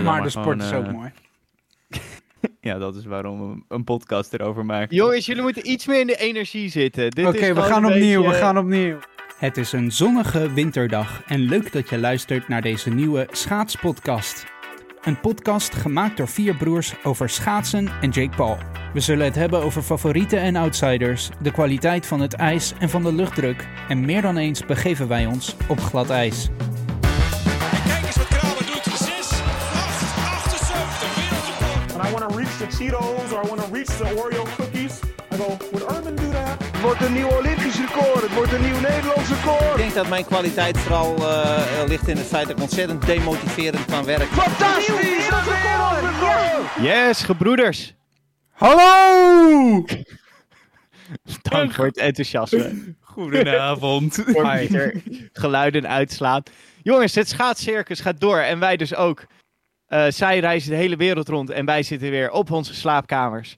Maar de sport gewoon, is ook eh, mooi. Ja, dat is waarom we een podcast erover maken. Jongens, jullie moeten iets meer in de energie zitten. Dit Oké, we gaan opnieuw, beetje- we gaan opnieuw. Het is een zonnige winterdag en leuk dat je luistert naar deze nieuwe schaatspodcast. Een podcast gemaakt door vier broers over schaatsen en Jake Paul. We zullen het hebben over favorieten en outsiders, de kwaliteit van het ijs en van de luchtdruk. En meer dan eens begeven wij ons op glad ijs. Reach the Cheetos or I want to reach the Oreo cookies. I go, would Urban do that? Het wordt een nieuw Olympisch record. Het wordt een nieuw Nederlands record. Ik denk dat mijn kwaliteit vooral eh, ligt in het feit dat ik ontzettend demotiverend kan werken. Fantastisch! Wereldrecord! Yes, gebroeders. Hallo! Dank voor het enthousiasme. Goedenavond. geluiden uitslaat. Jongens, het schaatscircus gaat door en wij dus ook. Eh, zij reizen de hele wereld rond en wij zitten weer op onze slaapkamers.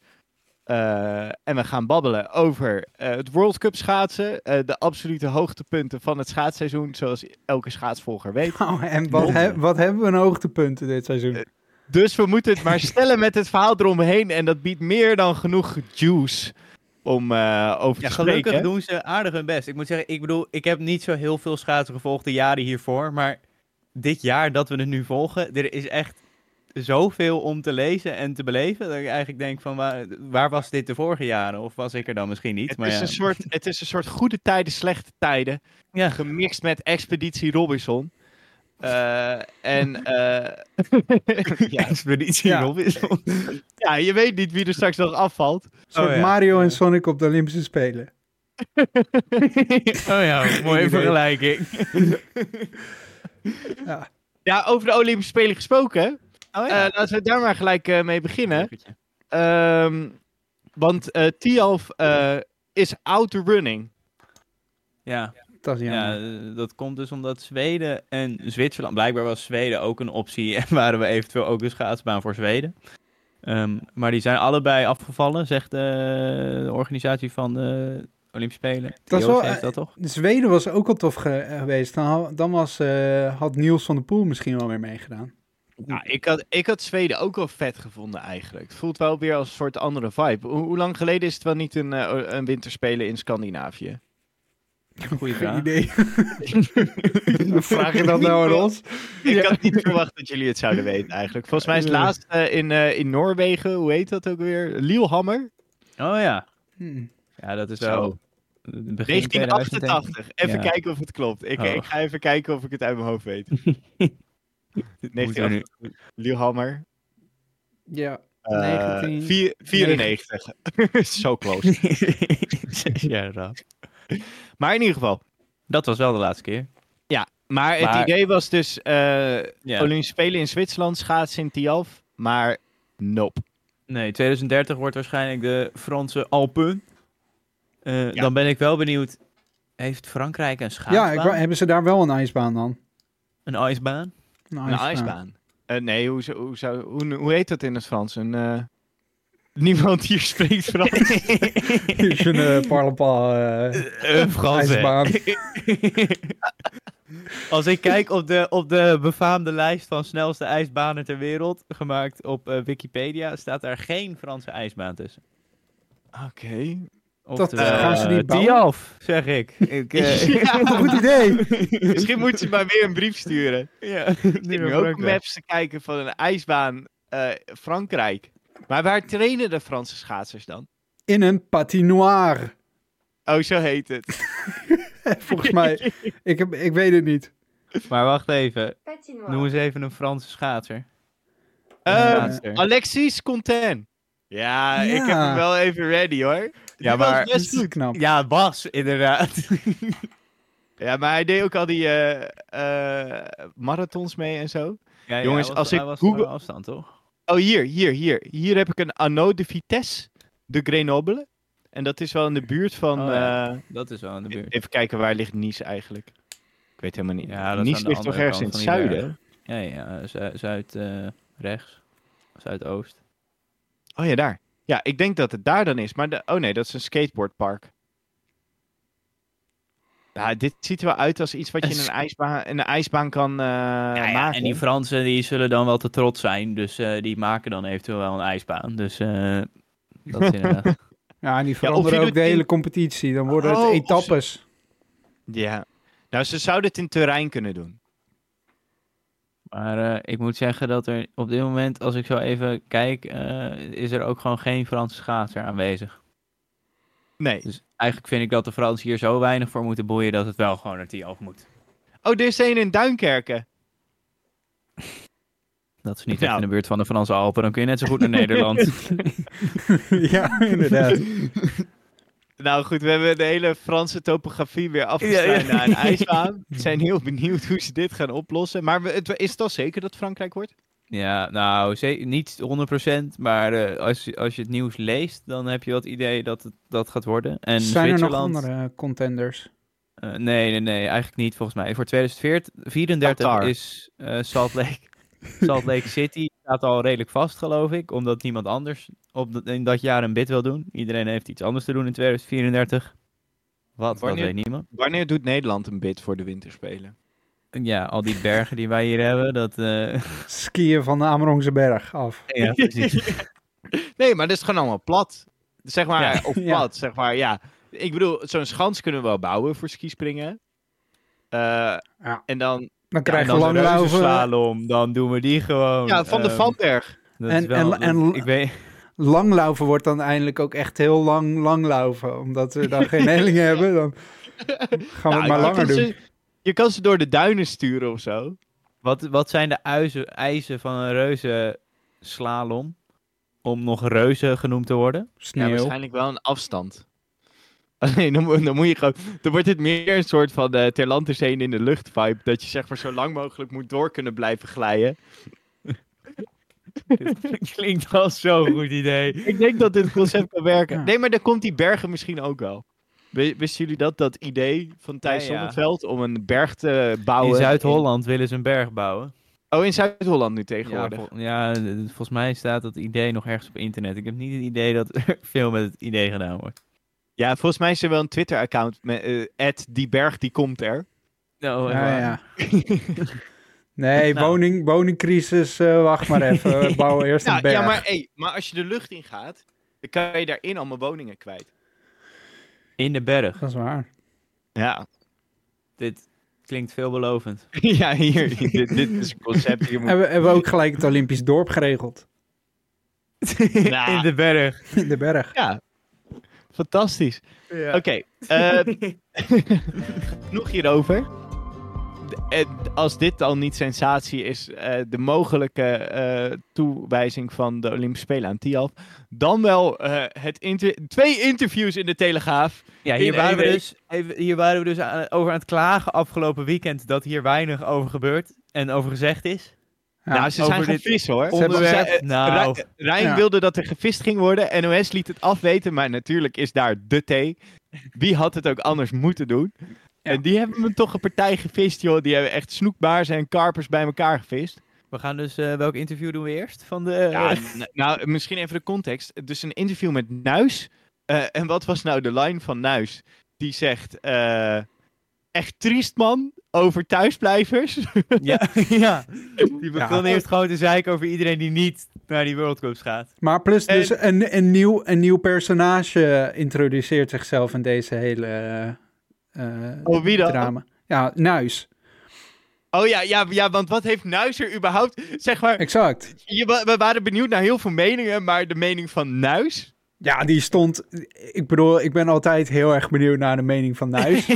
Eh, en we gaan babbelen over eh, het World Cup schaatsen. eh, de absolute hoogtepunten van het schaatsseizoen, zoals elke schaatsvolger weet. Oh, en wat, he- wat hebben we een hoogtepunten dit seizoen? Dus we moeten het maar stellen met het verhaal eromheen. En dat biedt meer dan genoeg juice om eh, over Ja, te gelukkig spreken. doen ze aardig hun best. Ik moet zeggen, ik bedoel, ik heb niet zo heel veel schaatsen gevolgd de jaren hiervoor. Maar dit jaar dat we het nu volgen, er is echt zoveel om te lezen en te beleven. Dat ik eigenlijk denk van, waar, waar was dit de vorige jaren? Of was ik er dan misschien niet? Het maar is, ja. een soort, het is een soort goede tijden, slechte tijden. Ja. Gemixt met Expeditie Robinson. Eh, en eh, ja, Expeditie Ja. Robinson. ja, je weet niet wie er straks nog afvalt. Een soort oh ja. Mario en Sonic op de Olympische Spelen. oh ja, mooie vergelijking. Ja. Ja, over de Olympische Spelen gesproken. Oh eh, laten we daar maar gelijk eh, mee beginnen. Ehm, want eh Tialf eh, is out running. ja. Dat is Ja, dat komt dus omdat Zweden en Zwitserland... Blijkbaar was Zweden ook een optie en waren we eventueel ook een schaatsbaan voor Zweden. Ehm, maar die zijn allebei afgevallen, zegt de, de organisatie van de Olympische Spelen. Dat is wel, heeft dat toch? Zweden was ook al tof ge- geweest. Dan, dan was, eh, had Niels van der Poel misschien wel weer meegedaan. Nou, ik had, ik had Zweden ook wel vet gevonden eigenlijk. Het voelt wel weer als een soort andere vibe. Hoe, hoe lang geleden is het wel niet een, eh, een winterspelen in Scandinavië? Goeie vraag. idee. Vraag je dat nou aan ons? Ik had niet verwacht dat jullie het zouden weten eigenlijk. Volgens mij is het Ja. laatst eh, in, eh, in Noorwegen, hoe heet dat ook weer? Lillehammer? Oh ja. Hm. Ja, dat is Zo. wel... Begin 2000, denk ik. 1988. Even Ja. kijken of het klopt. Ik, Oh. ik ga even kijken of ik het uit mijn hoofd weet. Moeten we 1988. Lillehammer. Ja. eh, 19 vier- 94. Zo close. Jaar oud. Maar in ieder geval. Dat was wel de laatste keer. Maar het Maar- idee was dus eh Ja. Olympische Spelen in Zwitserland, schaatsen in Tialf. Maar nope. Nee, 2030 wordt waarschijnlijk de Franse Alpen. Eh, Ja. Dan ben ik wel benieuwd. Heeft Frankrijk een Ja, schaatsbaan? ik, wou- hebben ze daar wel een ijsbaan dan? Een ijsbaan? Een Een ijsbaan. Eh, nee, hoe, zou- hoe, zou, hoe, hoe heet dat in het Frans? Een, eh, Niemand hier spreekt Frans. is een uh, parlepa eh, Een Franse. ijsbaan. Als ik kijk op de, op de befaamde lijst van snelste ijsbanen ter wereld, gemaakt op eh, Wikipedia, staat daar geen Franse ijsbaan tussen. Oké. Oftewel, gaan ze die eh, bouwen? Tialf, zeg ik. ik eh, Ja, Goed idee. Misschien moeten ze maar weer een brief sturen. ja, nu ook Frankrijk. maps te kijken van een ijsbaan eh, Frankrijk. Maar waar trainen de Franse schaatsers dan? In een patinoire. Oh, zo heet het. Volgens mij. Ik, heb, ik weet het niet. Maar wacht even, Patinoire. noem eens even een Franse schaatser. Eh, Schaatser. Alexis Contain. Ja, ik heb hem wel even ready hoor. Ja, was maar- best is goed. knap. Ja, Bas, inderdaad. Ja, maar hij deed ook al die eh, eh, marathons mee en zo. Ja, Jongens, was- als ik was Google- afstand, toch? Oh, hier, hier, hier. Hier heb ik een Anneau de Vitesse de Grenoble. En dat is wel in de buurt van... Oh, ja. eh, Dat is wel in de buurt. even kijken, waar ligt Nice eigenlijk? Ik weet helemaal niet. Ja, dat is Nice ligt toch ergens in het zuiden? Ja, ja, zu- zuid, eh, rechts. Zuidoost. Oh ja, daar. Ja, ik denk dat het daar dan is. Maar de... oh nee, dat is een skateboardpark. Ja, dit ziet er wel uit als iets wat je in een ijsbaan, in een ijsbaan kan eh, Ja, ja, maken. en die Fransen die zullen dan wel te trots zijn. Dus eh, die maken dan eventueel wel een ijsbaan. Dus eh, dat is inderdaad. Ja, en die veranderen ook de in- hele competitie. Dan worden het Oh, ze- etappes. Ja. Nou, ze zouden het in terrein kunnen doen. Maar eh, ik moet zeggen dat er op dit moment, als ik zo even kijk, eh, is er ook gewoon geen Franse schaatser aanwezig. Nee. Dus eigenlijk vind ik dat de Fransen hier zo weinig voor moeten boeien dat het wel gewoon naar Tialf moet. Oh, er is een in Duinkerken. Dat is niet Nou. echt in de buurt van de Franse Alpen, dan kun je net zo goed naar Nederland. ja, inderdaad. Nou goed, we hebben de hele Franse topografie weer Ja, ja. naar een ijsbaan. We zijn heel benieuwd hoe ze dit gaan oplossen. Maar we- het, is het al zeker dat Frankrijk wordt? Ja, nou, ze- niet 100%, maar eh, als, je- als je het nieuws leest, dan heb je wel het idee dat het dat gaat worden. En Zijn er nog Zwitserland... andere contenders? eh, nee, nee, nee, eigenlijk niet volgens mij. Voor 2034 Qatar. is eh, Salt, Lake, Salt Lake City staat al redelijk vast, geloof ik. Omdat niemand anders op dat- in dat jaar een bid wil doen. Iedereen heeft iets anders te doen in 2034. Wat, dat Wanneer- weet niemand. Wanneer doet Nederland een bid voor de winterspelen? Ja, al die bergen die wij hier hebben, dat... eh, Skiën van de Amerongse berg af. ja, precies. Nee, maar dat is gewoon allemaal plat. Zeg maar, Ja. of Ja. plat, zeg maar, ja. Ik bedoel, zo'n schans kunnen we wel bouwen voor skispringen. Eh Ja. En dan, Dan En krijg je dan de langlaufen. slalom, dan doen we die gewoon. ja, van de ehm, Vanberg. dat En- is wel- en- ik weet, Langlaufen wordt dan eindelijk ook echt heel lang langlaufen. Omdat we dan geen hellingen hebben, dan gaan we het maar je langer kan doen. Ze, je kan ze door de duinen sturen of zo. wat, wat zijn de uizen, eisen van een reuze slalom? Om nog reuze genoemd te worden? Ja, waarschijnlijk wel een afstand. Alleen dan, moet- dan moet je gewoon. Dan wordt het meer een soort van uh, ter land is heen in de lucht vibe. Dat je zeg maar zo lang mogelijk moet door kunnen blijven glijden. Dit klinkt als zo'n goed idee. Ik denk dat dit concept kan werken. Ja. Nee, maar dan komt die bergen misschien ook wel. Wisten jullie dat, dat idee van Thijs Ja, ja. Zonneveld om een berg te bouwen? In Zuid-Holland willen ze een berg bouwen. Oh, in Zuid-Holland nu Ja, tegenwoordig. vol- ja, d- d- volgens mij staat dat idee nog ergens op internet. Ik heb niet het idee dat er veel met het idee gedaan wordt. Ja, volgens mij is er wel een Twitter-account met eh, die berg die komt er. Nou, Ja, ja. Nee, Nou. woning, woningcrisis, eh, wacht maar even. We bouwen eerst een berg. ja maar, hey, maar als je de lucht in gaat, dan kan je daarin allemaal woningen kwijt. In de berg. Dat is waar. Ja, Dit klinkt veelbelovend. ja hier, dit, dit is een concept. Hier moet... Hebben, hebben we ook gelijk het Olympisch dorp geregeld. Nou. In de berg. In de berg. Ja, fantastisch. Ja. Oké, eh, genoeg hierover. De- eh, als dit al niet sensatie is, eh, de mogelijke eh, toewijzing van de Olympische Spelen aan Tialf, dan wel eh, het inter- twee interviews in de Telegraaf. Ja, hier waren, we week. dus, even, hier waren we dus aan- over aan het klagen afgelopen weekend dat hier weinig over gebeurt en over gezegd is. Ja, nou, ze zijn gaan dit vissen hoor. onderwerp. Ze- eh, Nou. Rijn- Rijn Ja. wilde dat er gevist ging worden. NOS liet het afweten, maar natuurlijk is daar de thee. Wie had het ook anders moeten doen? En die hebben me toch een partij gevist, joh. Die hebben echt snoekbaarzen en karpers bij elkaar gevist. We gaan dus, eh, welk interview doen we eerst? Van de, Ja, nou, misschien even de context. Dus een interview met Nuis. Eh, en wat was nou de line van Nuis? Die zegt, eh, echt triest man, over thuisblijvers. ja, ja. Die Ja. begon eerst gewoon te zeiken over iedereen die niet naar die World Cups gaat. Maar plus En- dus een, een, nieuw, een nieuw personage introduceert zichzelf in deze hele eh, eh, Oh, wie dan? drama. Ja, Nuis. Oh ja, ja, ja, want wat heeft Nuis er überhaupt... Zeg maar, Exact. je, we waren benieuwd naar heel veel meningen, maar de mening van Nuis... Ja, die stond... Ik bedoel, ik ben altijd heel erg benieuwd naar de mening van Nuis.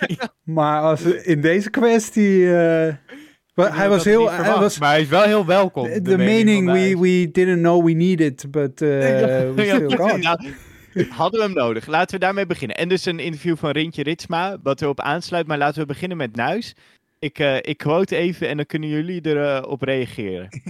maar als, in deze kwestie... eh, hij was heel... Hij was, maar hij is wel heel welkom. de, de mening, we, we didn't know we needed, but uh, we still got. Nou, hadden we hem nodig. Laten we daarmee beginnen. En dus een interview van Rintje Ritsma, wat erop aansluit. Maar laten we beginnen met Nuis. Ik, eh, ik quote even en dan kunnen jullie erop op reageren.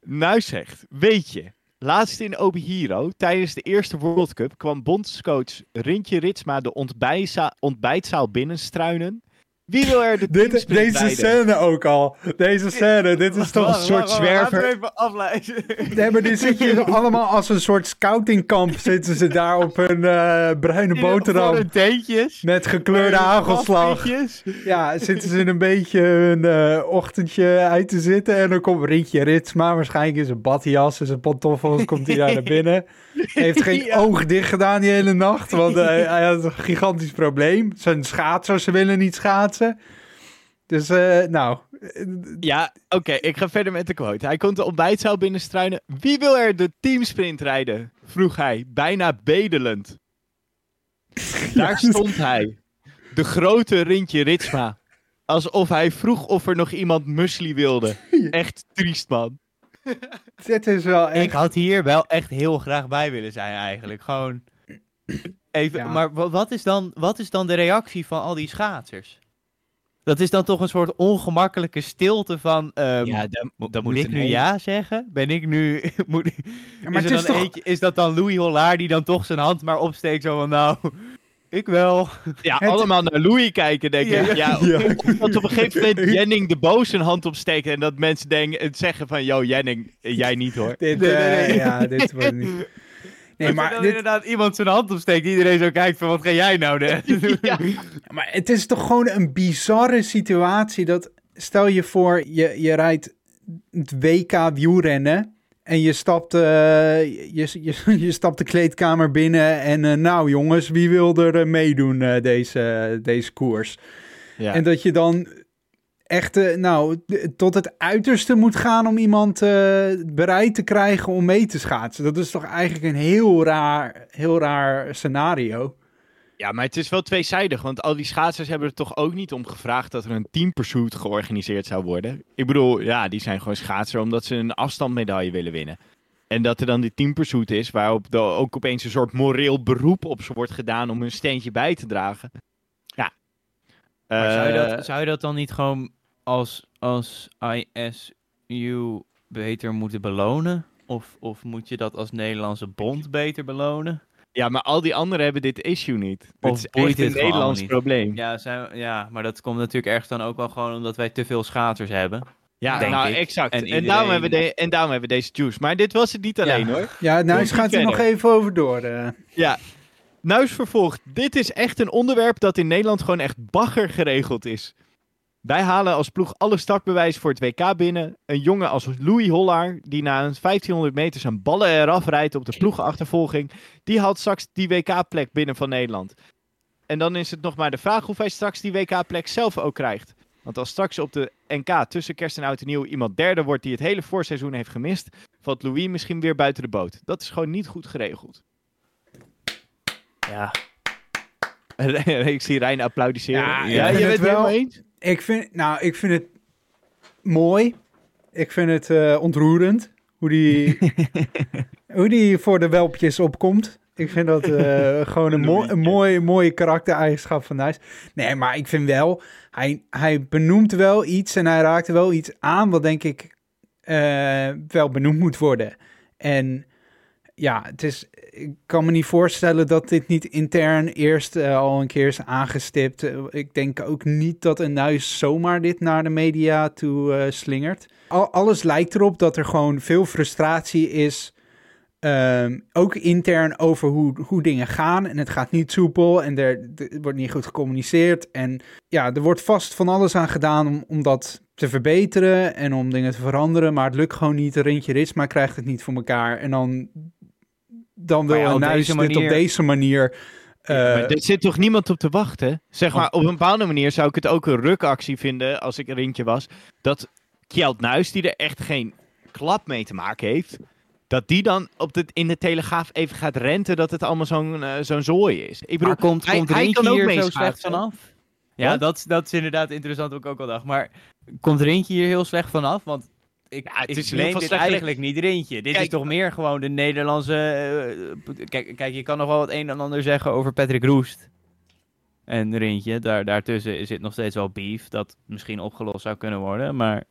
Nuis zegt, weet je, laatst in Obihiro, tijdens de eerste World Cup, kwam bondscoach Rintje Ritsma de ontbijtza- ontbijtzaal binnenstruinen. Wie wil er de Dit, deze scène ook al. Deze scène, dit is toch een soort zwerver. even afleiden. Nee, maar dit zit je allemaal als een soort scoutingkamp. Zitten ze daar op een eh, bruine boterham. De teentjes. Met gekleurde hagelslag. Affietjes. Ja, zitten ze een beetje hun eh, ochtendje uit te zitten. En dan komt Rietje Ritsma, waarschijnlijk in zijn badjas en zijn pantoffels, komt hij daar naar binnen. Heeft geen Ja. oog dicht gedaan die hele nacht, want eh, hij had een gigantisch probleem. Zijn schaatsers ze willen niet schaatsen. Dus, eh, nou, Ja, oké, ik ga verder met de quote. Hij komt de ontbijtzaal binnenstruinen. Wie wil er de teamsprint rijden? vroeg hij, bijna bedelend. Daar stond hij, de grote Rintje Ritsma. Alsof hij vroeg of er nog iemand musli wilde. Echt triest, man. dit is wel Ik had hier wel echt heel graag bij willen zijn eigenlijk. Gewoon even, Ja. maar wa- wat is, dan, wat is dan de reactie van al die schaatsers? Dat is dan toch een soort ongemakkelijke stilte van... ehm, dan, mo- moet ik nu ja zeggen? Ben ik nu... moet, Ja, maar is, het is dan toch... eentje, is dat dan Louis Hollaar die dan toch zijn hand maar opsteekt zo van... Nou, ik wel. Ja, Het- allemaal naar Louis kijken, denk ik. Ja, Ja, ja. Dat op een gegeven moment Jenning de Boos zijn hand opsteekt en dat mensen denken, het zeggen van, yo Jenning, jij niet hoor. Dit, Nee, nee, eh, nee. ja, dit wordt niet... Nee, Als maar er dit, inderdaad iemand zijn hand opsteekt, iedereen zo kijkt van wat ga jij nou doen? Ja. Maar het is toch gewoon een bizarre situatie dat stel je voor je, je rijdt het WK wielrennen en je stapt, eh, je, je, je stapt de kleedkamer binnen en eh, nou jongens, wie wil er eh, meedoen eh, deze, deze koers? Ja. En dat je dan echt eh, nou, tot het uiterste moet gaan om iemand eh, bereid te krijgen om mee te schaatsen. Dat is toch eigenlijk een heel raar, heel raar scenario. Ja, maar het is wel tweezijdig, want al die schaatsers hebben er toch ook niet om gevraagd dat er een teampursuit georganiseerd zou worden. Ik bedoel, ja, die zijn gewoon schaatser omdat ze een afstandmedaille willen winnen. En dat er dan die teampursuit is, waarop de, ook opeens een soort moreel beroep op ze wordt gedaan om hun steentje bij te dragen. Ja. Maar zou, je Eh, dat, zou je dat dan niet gewoon als, als ISU beter moeten belonen? Of, of moet je dat als Nederlandse bond beter belonen? Ja, maar al die anderen hebben dit issue niet. Of Het is echt een Nederlands probleem. Ja, Ja, zijn, ja, maar dat komt natuurlijk ergens dan ook wel gewoon omdat wij te veel schaters hebben. denk nou ik. exact. En, En iedereen- daarom hebben we de, en daarom hebben we deze juice. Maar dit was het niet alleen Ja. hoor. Ja, nou Komt gaat er nog even over door. eh. Ja. Nuis vervolgt. Dit is echt een onderwerp dat in Nederland gewoon echt bagger geregeld is. Wij halen als ploeg alle startbewijs voor het WK binnen. Een jongen als Louis Hollaar, die na een 1500 meter zijn ballen eraf rijdt op de ploegenachtervolging, die haalt straks die WK-plek binnen van Nederland. En dan is het nog maar de vraag of hij straks die WK-plek zelf ook krijgt. Want als straks op de NK tussen kerst en oud en nieuw iemand derde wordt die het hele voorseizoen heeft gemist, valt Louis misschien weer buiten de boot. Dat is gewoon niet goed geregeld. Ja. ik zie Rijn applaudisseren. Ja, je bent het wel- helemaal eens? Ik vind, nou, ik vind het mooi. Ik vind het eh, ontroerend hoe die, hoe die voor de welpjes opkomt. Ik vind dat eh, gewoon een, mooi, een mooi, mooie karaktereigenschap van Nijs. Nee, maar ik vind wel, hij, hij benoemt wel iets en hij raakt wel iets aan wat denk ik eh, wel benoemd moet worden. En ja, het is, ik kan me niet voorstellen dat dit niet intern eerst eh, al een keer is aangestipt. Eh, ik denk ook niet dat een nuis zomaar dit naar de media toe eh, slingert. Al, alles lijkt erop dat er gewoon veel frustratie is. ehm, ook intern over hoe, hoe dingen gaan. En het gaat niet soepel en er, wordt niet goed gecommuniceerd. En ja, er wordt vast van alles aan gedaan om, om dat te verbeteren en om dingen te veranderen. Maar het lukt gewoon niet. Rintje Ritsma krijgt het niet voor elkaar. En dan, dan wil ja, nuis deze dit op manier- deze manier... eh, maar er zit toch niemand op te wachten? Zeg maar, op een bepaalde manier zou ik het ook een rukactie vinden als ik een rintje was. Dat Kjeld Nuis, die er echt geen klap mee te maken heeft, dat die dan op de, in de Telegraaf even gaat renten dat het allemaal zo'n eh, zo'n zooi is. Ik bedoel, Maar komt, hij- komt hij Rintje kan ook hier zo slecht vanaf? Ja, dat, dat is inderdaad interessant, wat ik ook al dacht. Maar komt Rintje hier heel slecht vanaf? Want ik, Ja, het ik is dit eigenlijk niet Rintje. Dit is toch meer gewoon de Nederlandse... eh, kijk, kijk, je kan nog wel het een en ander zeggen over Patrick Roest. En Rintje, daar, daartussen zit nog steeds wel beef. Dat misschien opgelost zou kunnen worden, maar...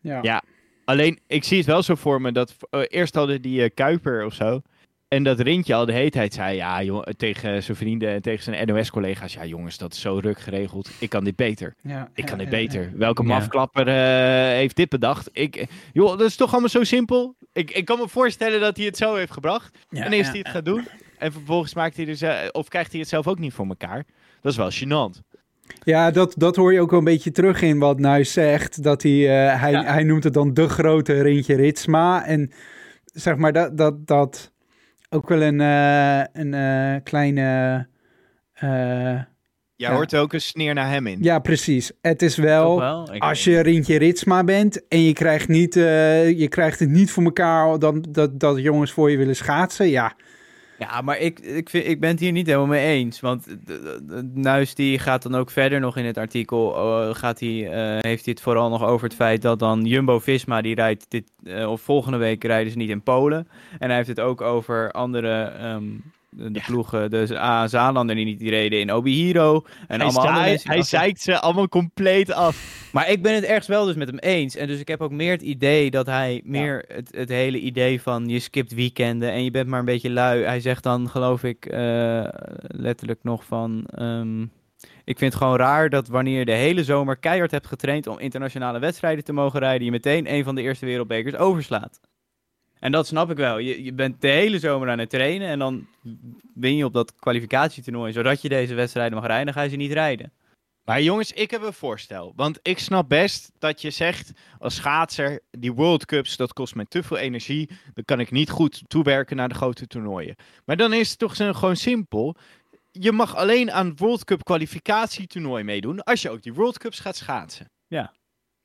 ja. Ja. Alleen, ik zie het wel zo voor me dat eh, eerst hadden die eh, Kuiper of zo. En dat Rintje al de hele tijd zei, ja, joh, tegen zijn vrienden en tegen zijn NOS-collega's, ja jongens, dat is zo ruk geregeld. Ik kan dit beter. Ja, Ik kan ja, dit ja, beter. Welke Ja. mafklapper eh, heeft dit bedacht? Ik, joh, dat is toch allemaal zo simpel? Ik, ik kan me voorstellen dat hij het zo heeft gebracht. ja. en eerst Ja, hij het gaat doen. En vervolgens maakt hij dus, eh, of krijgt hij het zelf ook niet voor elkaar. Dat is wel gênant. Ja, dat, dat hoor je ook wel een beetje terug in wat Nuis zegt. Dat hij, eh, hij, Ja. hij noemt het dan de grote Rintje Ritsma. En zeg maar dat, dat, dat ook wel een, eh, een eh, kleine... eh, Jij Ja. hoort ook een sneer naar hem in. ja, precies. Het is wel... Als je Rintje Ritsma bent en je krijgt, niet, eh, je krijgt het niet voor elkaar dat, dat, dat jongens voor je willen schaatsen, ja. Ja, maar ik, ik, vind, ik ben het hier niet helemaal mee eens. Want de- de- Nuis die gaat dan ook verder nog in het artikel. eh, gaat hij, eh, heeft hij het vooral nog over het feit dat dan Jumbo-Visma... die rijdt dit, eh, of volgende week rijden ze niet in Polen. En hij heeft het ook over andere... ehm, de, Ja. ploegen, de A Zaalander die niet die reden in Obihiro. En hij allemaal hij achter- zeikt ze allemaal compleet af. Maar ik ben het ergens wel dus met hem eens. En dus ik heb ook meer het idee dat hij meer het, het hele idee van je skipt weekenden en je bent maar een beetje lui. Hij zegt dan geloof ik eh, letterlijk nog van... ehm, ik vind het gewoon raar dat wanneer je de hele zomer keihard hebt getraind om internationale wedstrijden te mogen rijden, je meteen een van de eerste wereldbekers overslaat. En dat snap ik wel. Je, je bent de hele zomer aan het trainen en dan win je op dat kwalificatietoernooi. Zodat je deze wedstrijden mag rijden, dan ga je ze niet rijden. Maar jongens, ik heb een voorstel. Want ik snap best dat je zegt als schaatser, die World Cups, dat kost mij te veel energie. Dan kan ik niet goed toewerken naar de grote toernooien. Maar dan is het toch gewoon simpel. Je mag alleen aan World Cup kwalificatietoernooi meedoen als je ook die World Cups gaat schaatsen. Ja.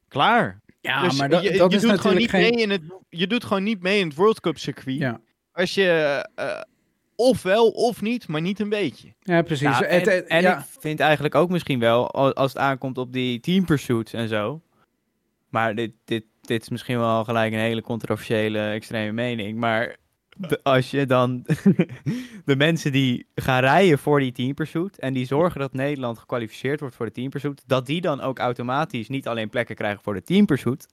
Klaar. Ja, Dus maar dat, je, dat je is doet gewoon niet geen... mee in het, je doet gewoon niet mee in het World Cup circuit. Ja. Als je eh, of wel of niet, maar niet een beetje. Ja, precies. En het- en ja. ik vind eigenlijk ook misschien wel, al- als het aankomt op die team pursuits en zo. Maar dit, dit, dit is misschien wel gelijk een hele controversiële, extreme mening. Maar als je dan de mensen die gaan rijden voor die team pursuit en die zorgen dat Nederland gekwalificeerd wordt voor de team pursuit, dat die dan ook automatisch niet alleen plekken krijgen voor de team pursuit,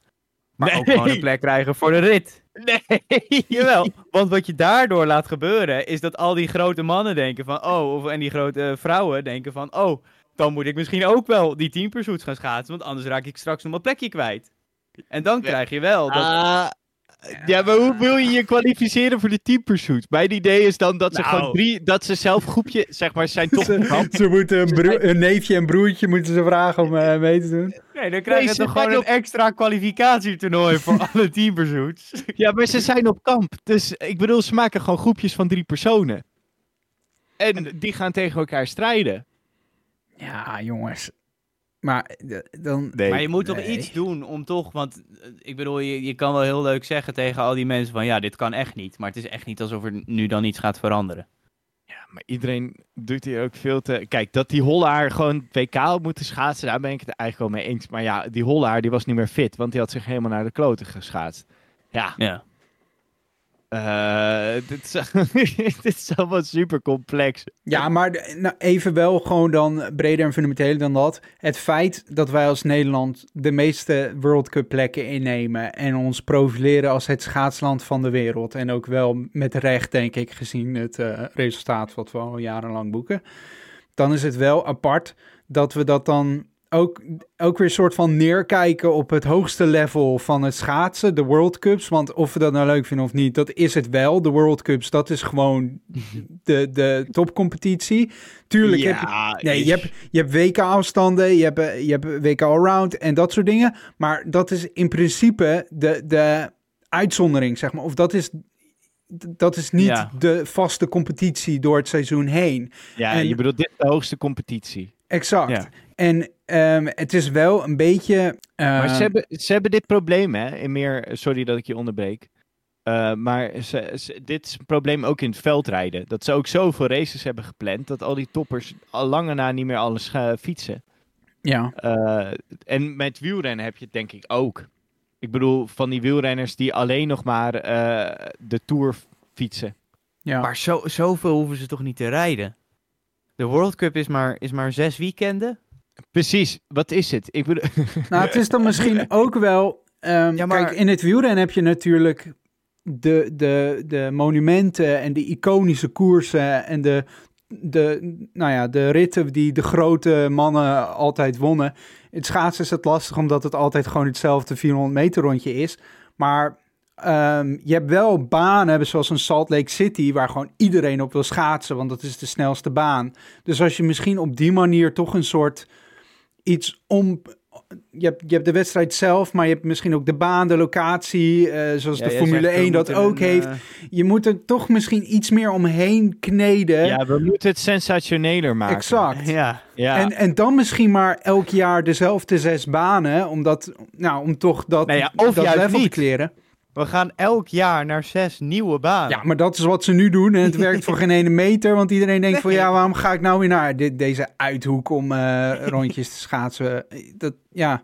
maar ook gewoon een plek krijgen voor de rit. Nee. Jawel, want wat je daardoor laat gebeuren is dat al die grote mannen denken van oh, of, en die grote vrouwen denken van oh, dan moet ik misschien ook wel die team pursuits gaan schaatsen, want anders raak ik straks nog mijn plekje kwijt. En dan krijg je wel dat... Ah, ja, maar hoe wil je je kwalificeren voor de team pursuit? Mijn idee is dan dat ze Nou. gewoon drie, dat ze zelf groepje, zeg maar, zijn toch Ze, ze moeten een, broer- een neefje en broertje moeten ze vragen om eh, mee te doen. nee, dan krijg je Nee, ze toch gewoon een extra kwalificatietoernooi voor alle team pursuits. Ja, maar ze zijn op kamp. Dus ik bedoel, ze maken gewoon groepjes van drie personen. En die gaan tegen elkaar strijden. Ja, jongens. Maar eh, dan... Maar je moet toch Nee. iets doen om toch, want eh, ik bedoel, je, je kan wel heel leuk zeggen tegen al die mensen van ja, dit kan echt niet. Maar het is echt niet alsof er nu dan iets gaat veranderen. Ja, maar iedereen doet hier ook veel te... Kijk, dat die Hollaar gewoon WK op moeten schaatsen, daar ben ik het eigenlijk wel mee eens. Maar ja, die Hollaar die was niet meer fit, want die had zich helemaal naar de kloten geschaatst. Ja, Ja. Eh, dit, is, dit is allemaal super complex. Ja, maar nou, even wel gewoon dan breder en fundamenteler dan dat. Het feit dat wij als Nederland de meeste World Cup plekken innemen en ons profileren als het schaatsland van de wereld. En ook wel met recht, denk ik, gezien het eh, resultaat wat we al jarenlang boeken. Dan is het wel apart dat we dat dan ook, ook weer soort van neerkijken op het hoogste level van het schaatsen, de World Cups. Want of we dat nou leuk vinden of niet, dat is het wel. De World Cups, dat is gewoon de, de topcompetitie. Tuurlijk heb je... Nee, je hebt, je hebt WK-afstanden, je hebt, je hebt WK-allround en dat soort dingen. Maar dat is in principe de, de uitzondering, zeg maar. Of dat is, dat is niet Ja. de vaste competitie door het seizoen heen. Ja, En- je bedoelt, dit de hoogste competitie. Exact. Ja. En ehm, het is wel een beetje... Maar ehm, ze hebben, ze hebben dit probleem, hè? In meer, sorry dat ik je onderbreek. Eh, maar ze, ze- dit is een probleem ook in het veldrijden. Dat ze ook zoveel races hebben gepland dat al die toppers al lange na niet meer alles gaan fietsen. Ja, Eh, en met wielrennen heb je het denk ik ook. Ik bedoel, van die wielrenners die alleen nog maar eh, de Tour fietsen. ja. Maar zo, zoveel hoeven ze toch niet te rijden? De World Cup is maar, is maar zes weekenden. Precies, wat is het? Ik bedoel, Nou, het is dan misschien ook wel... ehm, Ja, maar- Kijk, in het wielrennen heb je natuurlijk de, de, de monumenten en de iconische koersen en de, de, nou ja, de ritten die de grote mannen altijd wonnen. Het schaatsen is het lastig omdat het altijd gewoon hetzelfde 400 meter rondje is. Maar ehm, je hebt wel banen zoals een Salt Lake City waar gewoon iedereen op wil schaatsen, want dat is de snelste baan. Dus als je misschien op die manier toch een soort iets om. Je hebt, je hebt de wedstrijd zelf, maar je hebt misschien ook de baan, de locatie, eh, zoals Ja, de Formule zegt, we 1 dat ook een, heeft. eh, Je moet er toch misschien iets meer omheen kneden. Ja, we moeten het sensationeler maken. exact. ja. Ja. En, en dan misschien maar elk jaar dezelfde zes banen, omdat, nou, om toch dat, Nou ja, of dat level te kleren. We gaan elk jaar naar zes nieuwe banen. Ja, maar dat is wat ze nu doen en het werkt voor geen ene meter, want iedereen denkt van ja, waarom ga ik nou weer naar dit, deze uithoek om eh, rondjes te schaatsen? Dat, ja,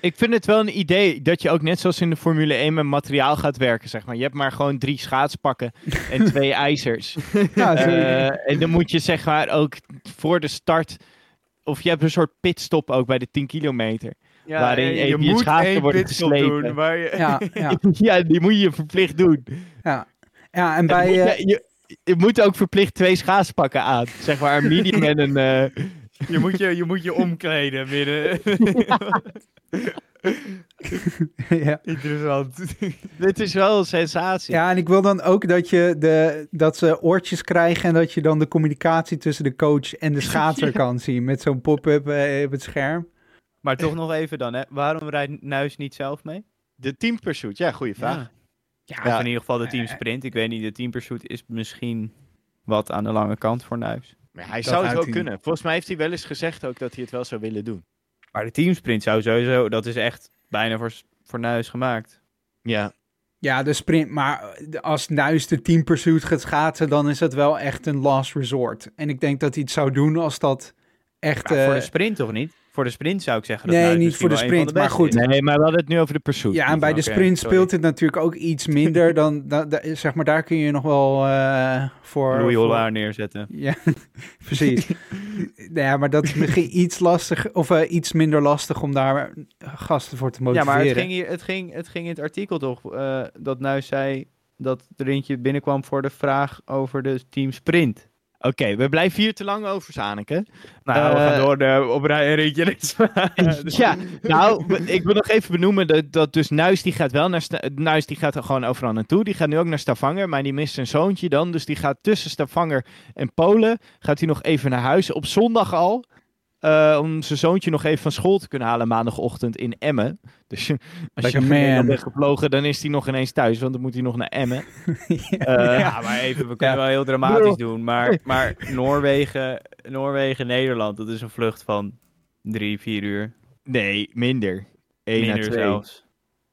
Ik vind het wel een idee dat je ook net zoals in de Formule 1 met materiaal gaat werken, zeg maar. Je hebt maar gewoon drie schaatspakken en twee ijzers. ja zo- Eh, en dan moet je zeg maar ook voor de start, of je hebt een soort pitstop ook bij de 10 kilometer. Ja, waarin je schaatsen één worden geslepen. doen, waar je- ja, ja, ja, die moet je verplicht doen. ja. ja, en En bij... moet eh, je, je, je moet ook verplicht twee schaatspakken aan. Zeg maar een medium en een... eh, je, moet je, je moet je omkleden midden. ja. Interessant. dit is wel een sensatie. ja, en ik wil dan ook dat, je de, dat ze oortjes krijgen en dat je dan de communicatie tussen de coach en de schaatser kan zien met zo'n pop-up eh, op het scherm. Maar toch nog even dan, hè. Waarom rijdt Nuis niet zelf mee? De team pursuit, ja, goede vraag. Ja. In ieder geval de team sprint. Ik weet niet, de team pursuit is misschien wat aan de lange kant voor Nuis. Maar hij Dat zou het wel hij kunnen. Volgens mij heeft hij wel eens gezegd ook dat hij het wel zou willen doen. Maar de teamsprint zou sowieso, dat is echt bijna voor, voor Nuis gemaakt. Ja. Ja, de sprint. Maar als Nuis de team pursuit gaat schaatsen, dan is dat wel echt een last resort. En ik denk dat hij het zou doen als dat echt... Maar voor eh, de sprint toch niet? Voor de sprint zou ik zeggen dat Nee, niet voor de sprint, maar goed. is. Nee, maar we hadden het nu over de pursuit. ja, en bij de sprint sorry. speelt het natuurlijk ook iets minder dan... dan, dan- zeg maar, daar kun je nog wel eh, voor... Louis voor- Hollaar neerzetten. Ja, precies. ja, maar dat is misschien iets lastig, of eh, iets minder lastig om daar gasten voor te Ja, motiveren. maar het ging, hier, het, ging, het ging in het artikel toch eh, dat Nuis zei dat er eentje binnenkwam voor de vraag over de team sprint. Oké, we blijven hier te lang over, Zaneke. Nou, we Eh, gaan door de, op rij een ritje Ritsma. ja, nou, ik wil nog even benoemen dat, dat dus Nuis die gaat wel naar Nuis die gaat er gewoon overal naartoe. Die gaat nu ook naar Stavanger, maar die mist zijn zoontje dan. Dus die gaat tussen Stavanger en Polen, gaat hij nog even naar huis op zondag al. Eh, om zijn zoontje nog even van school te kunnen halen maandagochtend in Emmen. Dus als Like je man. bent gevlogen, dan is hij nog ineens thuis, want dan moet hij nog naar Emmen. Eh, ja, maar even, we kunnen Ja. wel heel dramatisch doen. Maar, maar Noorwegen, Noorwegen, Nederland, dat is een vlucht van drie, vier uur. Nee, minder. Eén Minder twee. zelfs.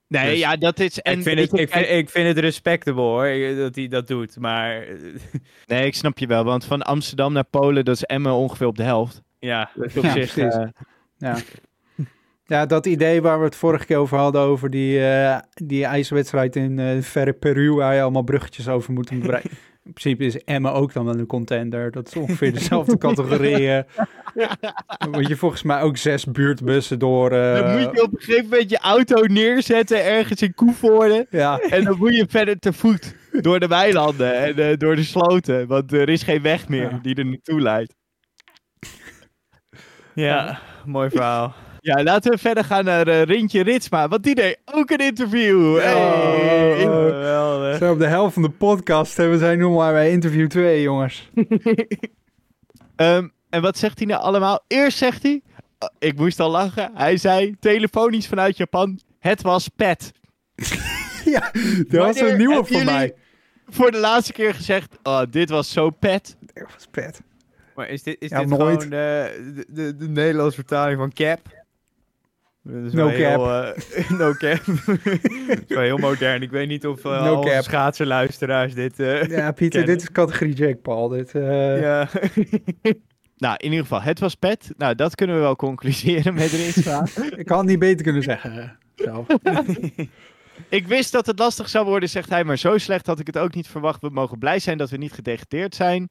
Nee, Dus- ja, dat is... En ik, vind het, ik, vind, ik vind het respectable hoor, dat hij dat doet. Maar Nee, ik snap je wel, want van Amsterdam naar Polen, dat is Emmen ongeveer op de helft. Ja, Dat is op Ja, zich... precies. eh, Ja. ja, dat idee waar we het vorige keer over hadden, over die, eh, die ijswedstrijd in eh, verre Peru, waar je allemaal bruggetjes over moet bereiken. In principe is Emmen ook dan wel een contender. Dat is ongeveer dezelfde categorie. eh. Dan moet je volgens mij ook zes buurtbussen door. eh, dan moet je op een gegeven moment je auto neerzetten ergens in Koevoorde. Ja, En dan moet je verder te voet door de weilanden en eh, door de sloten. Want er is geen weg meer Ja. die er naartoe leidt. Ja, mooi verhaal. Ja, laten we verder gaan naar eh, Rintje Ritsma. Want die deed ook een interview. Hey. Oh. Geweldig. zo op de helft van de podcast hebben zijn nu maar bij interview 2, jongens. Ehm, en wat zegt hij nou allemaal? Eerst zegt hij... oh, ik moest al lachen. Hij zei telefonisch vanuit Japan. Het was pet. ja, dat was een nieuwe voor mij. Voor de laatste keer gezegd. Oh, dit was zo pet. Dat was pet. Maar is dit, is Ja, dit nooit. gewoon de, de, de, de Nederlandse vertaling van cap? No wel Heel, eh, no cap. dat is wel heel modern. Ik weet niet of uh, No al onze cap. schaatsenluisteraars dit... eh, Ja, Pieter, kennen. dit is categorie Jake Paul. Dit, eh, ja. Nou, in ieder geval, het was pet. Nou, dat kunnen we wel concluderen met Ritsma. Ik had het niet beter kunnen zeggen. Zelf. ik wist dat het lastig zou worden, zegt hij. Maar zo slecht had ik het ook niet verwacht. We mogen blij zijn dat we niet gedegradeerd zijn.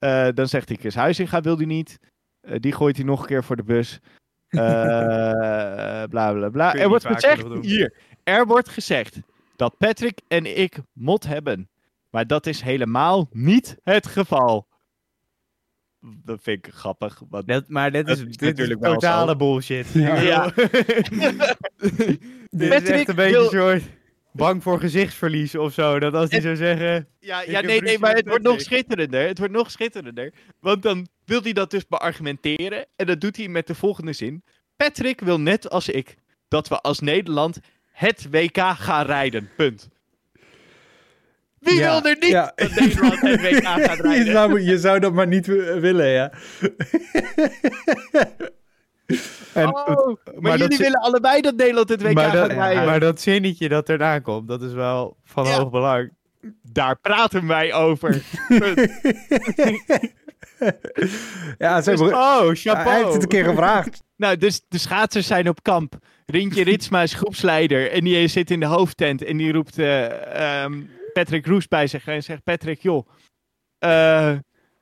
Eh, dan zegt hij, Chris Huizinga wil hij niet. Eh, die gooit hij nog een keer voor de bus. Eh, bla bla bla. Er wordt gezegd, hier. Er wordt gezegd dat Patrick en ik mot hebben. Maar dat is helemaal niet het geval. Dat vind ik grappig. Want... Dat, maar dit Dat is, dit is natuurlijk wel totale bullshit. Ja. Dit is Patrick echt een beetje wil- een soort bang voor gezichtsverlies of zo. Dat als hij zou zeggen... Ja, ja nee, nee, maar het wordt nog schitterender. Het wordt nog schitterender. Want dan wil hij dat dus beargumenteren. En dat doet hij met de volgende zin. Patrick wil net als ik dat we als Nederland het WK gaan rijden. Punt. Wie Ja, wil er niet ja. dat Nederland het WK gaat je, rijden? zou, je zou dat maar niet willen, ja. en, Oh, maar, jullie willen allebei dat Nederland het WK maar, gaat dat, rijden. maar dat zinnetje dat erna komt, dat is wel van Ja. hoog belang. Daar praten wij over. Ja, ze Dus- Oh, hij chapeau. heeft het een keer gevraagd. Nou, dus de schaatsers zijn op kamp. Rintje Ritsma is groepsleider en die zit in de hoofdtent en die roept eh, ehm, Patrick Roes bij zich en zegt Patrick, joh, eh,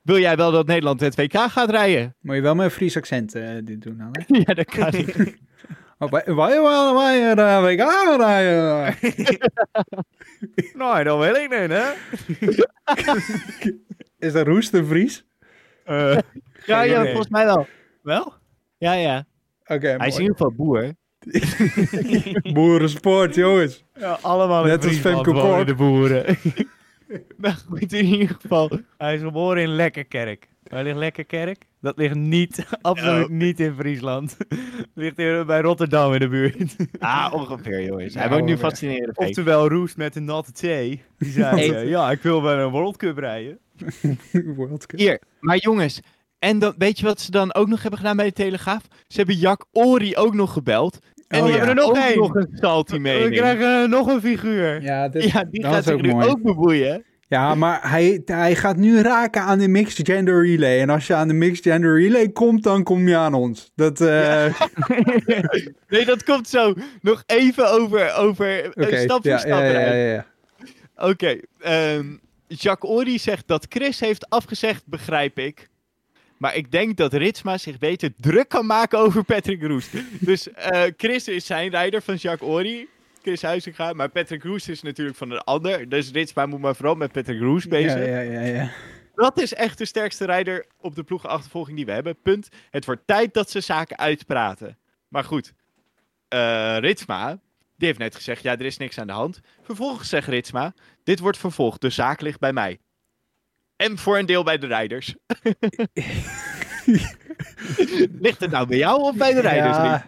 wil jij wel dat Nederland het WK gaat rijden? Moet je wel met een Fries accent eh, dit doen dan, hè? ja, dat kan niet. Oh, wij, wij, wij, wij, eh, wij gaan rijden. Nou, dan wil ik niet, hè? Is dat Roest een Fries? Eh, ja, ja, volgens mij wel. wel? Ja, ja. Oké, Hij is in ieder geval boer. Boerensport, jongens. Ja, allemaal Net als Femke de boeren. Nou goed, in ieder geval. Hij is geboren in Lekkerkerk. Waar ligt Lekkerkerk? Dat ligt niet, absoluut Oh. niet in Friesland. ligt hier bij Rotterdam in de buurt. Ah, ongeveer jongens. Hij Ja, woont nu fascinerend. Oftewel Roest met een natte thee. Die zei, Hey. eh, ja, ik wil bij een World Cup rijden. World Cup. Hier, maar jongens. En dan, weet je wat ze dan ook nog hebben gedaan bij de Telegraaf? Ze hebben Jack Ori ook nog gebeld. En Oh, die ja. hebben er nog één. nog een salty We mening. krijgen eh, nog een figuur. Ja, dit, Ja, die dat gaat zich ook nu mooi. ook bemoeien. Ja, maar hij, hij gaat nu raken aan de mixed gender relay. En als je aan de mixed gender relay komt, dan kom je aan ons. Dat, eh, Nee, dat komt zo. Nog even over, over Oké, stap voor ja, stap ja, ja, eruit. ja, ja. Oké, ehm, Jacques Ori zegt dat Chris heeft afgezegd, begrijp ik. Maar ik denk dat Ritsma zich beter druk kan maken over Patrick Roest. dus eh, Chris is zijn rijder van Jacques Ori. Chris Huizinga. Maar Patrick Roest is natuurlijk van een ander. Dus Ritsma moet maar vooral met Patrick Roest bezig. Ja, ja, ja, ja. Dat is echt de sterkste rijder op de ploegenachtervolging die we hebben. Punt. Het wordt tijd dat ze zaken uitpraten. Maar goed, eh, Ritsma, die heeft net gezegd, ja, er is niks aan de hand. Vervolgens zegt Ritsma, dit wordt vervolgd, de zaak ligt bij mij. En voor een deel bij de rijders. ligt het nou bij jou of bij de rijders, Ja.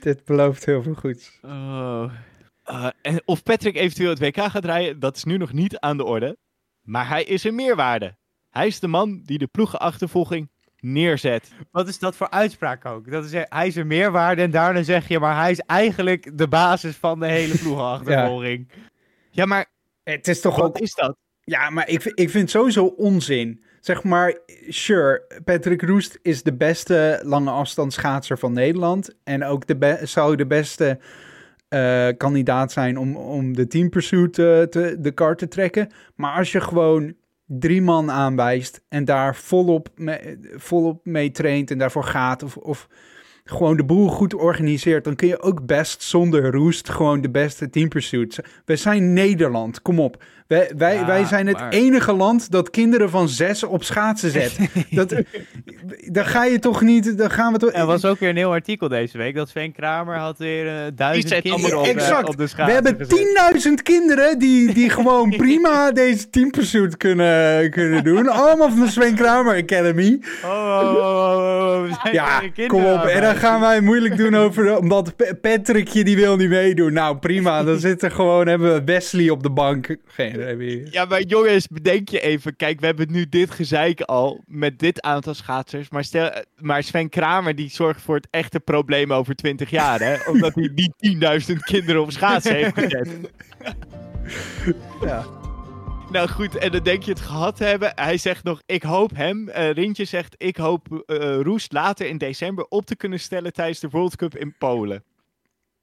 Dit belooft heel veel goeds. Oh. Eh, en of Patrick eventueel het WK gaat rijden, dat is nu nog niet aan de orde. Maar hij is een meerwaarde. Hij is de man die de ploegenachtervolging neerzet. Wat is dat voor uitspraak ook? Dat is, hij is een meerwaarde en daarna zeg je, maar hij is eigenlijk de basis van de hele ploegenachtervolging. Ja, maar Het is toch wat ook... is dat? Ja, maar ik, ik vind sowieso onzin. Zeg maar, sure, Patrick Roest is de beste lange afstandsschaatser van Nederland. En ook de zou de beste eh, kandidaat zijn om, om de team pursuit eh, te, de kar te trekken. Maar als je gewoon drie man aanwijst en daar volop, me, volop mee traint en daarvoor gaat... of, of gewoon de boel goed organiseert... dan kun je ook best zonder Roest gewoon de beste team pursuit. We zijn Nederland, kom op. Wij, wij, Ja, wij zijn het maar- enige land dat kinderen van zes op schaatsen zet. dat, dan ga je toch niet... Dan gaan we toch... Er was ook weer een heel artikel deze week dat Sven Kramer had weer eh, duizend kinderen op, eh, op de We schaatsen hebben gezet. 10.000 kinderen die, die gewoon prima deze team pursuit kunnen, kunnen doen. Allemaal van de Sven Kramer Academy. Oh, oh, oh, oh, oh, we zijn Ja, kom op. En dan gaan wij moeilijk doen over... Omdat Pa- Patrickje die wil niet meedoen. Nou, prima. Dan zit er gewoon... Hebben we Wesley op de bank. Geen Ja, maar jongens, bedenk je even. Kijk, we hebben nu dit gezeik al met dit aantal schaatsers. Maar, stel, maar Sven Kramer die zorgt voor het echte probleem over 20 jaar, hè? Omdat hij die 10.000 kinderen op schaatsen heeft gezet. Ja. Nou goed, en dan denk je het gehad te hebben. Hij zegt nog, ik hoop hem. eh Rintje zegt, ik hoop eh Roest later in december op te kunnen stellen tijdens de World Cup in Polen.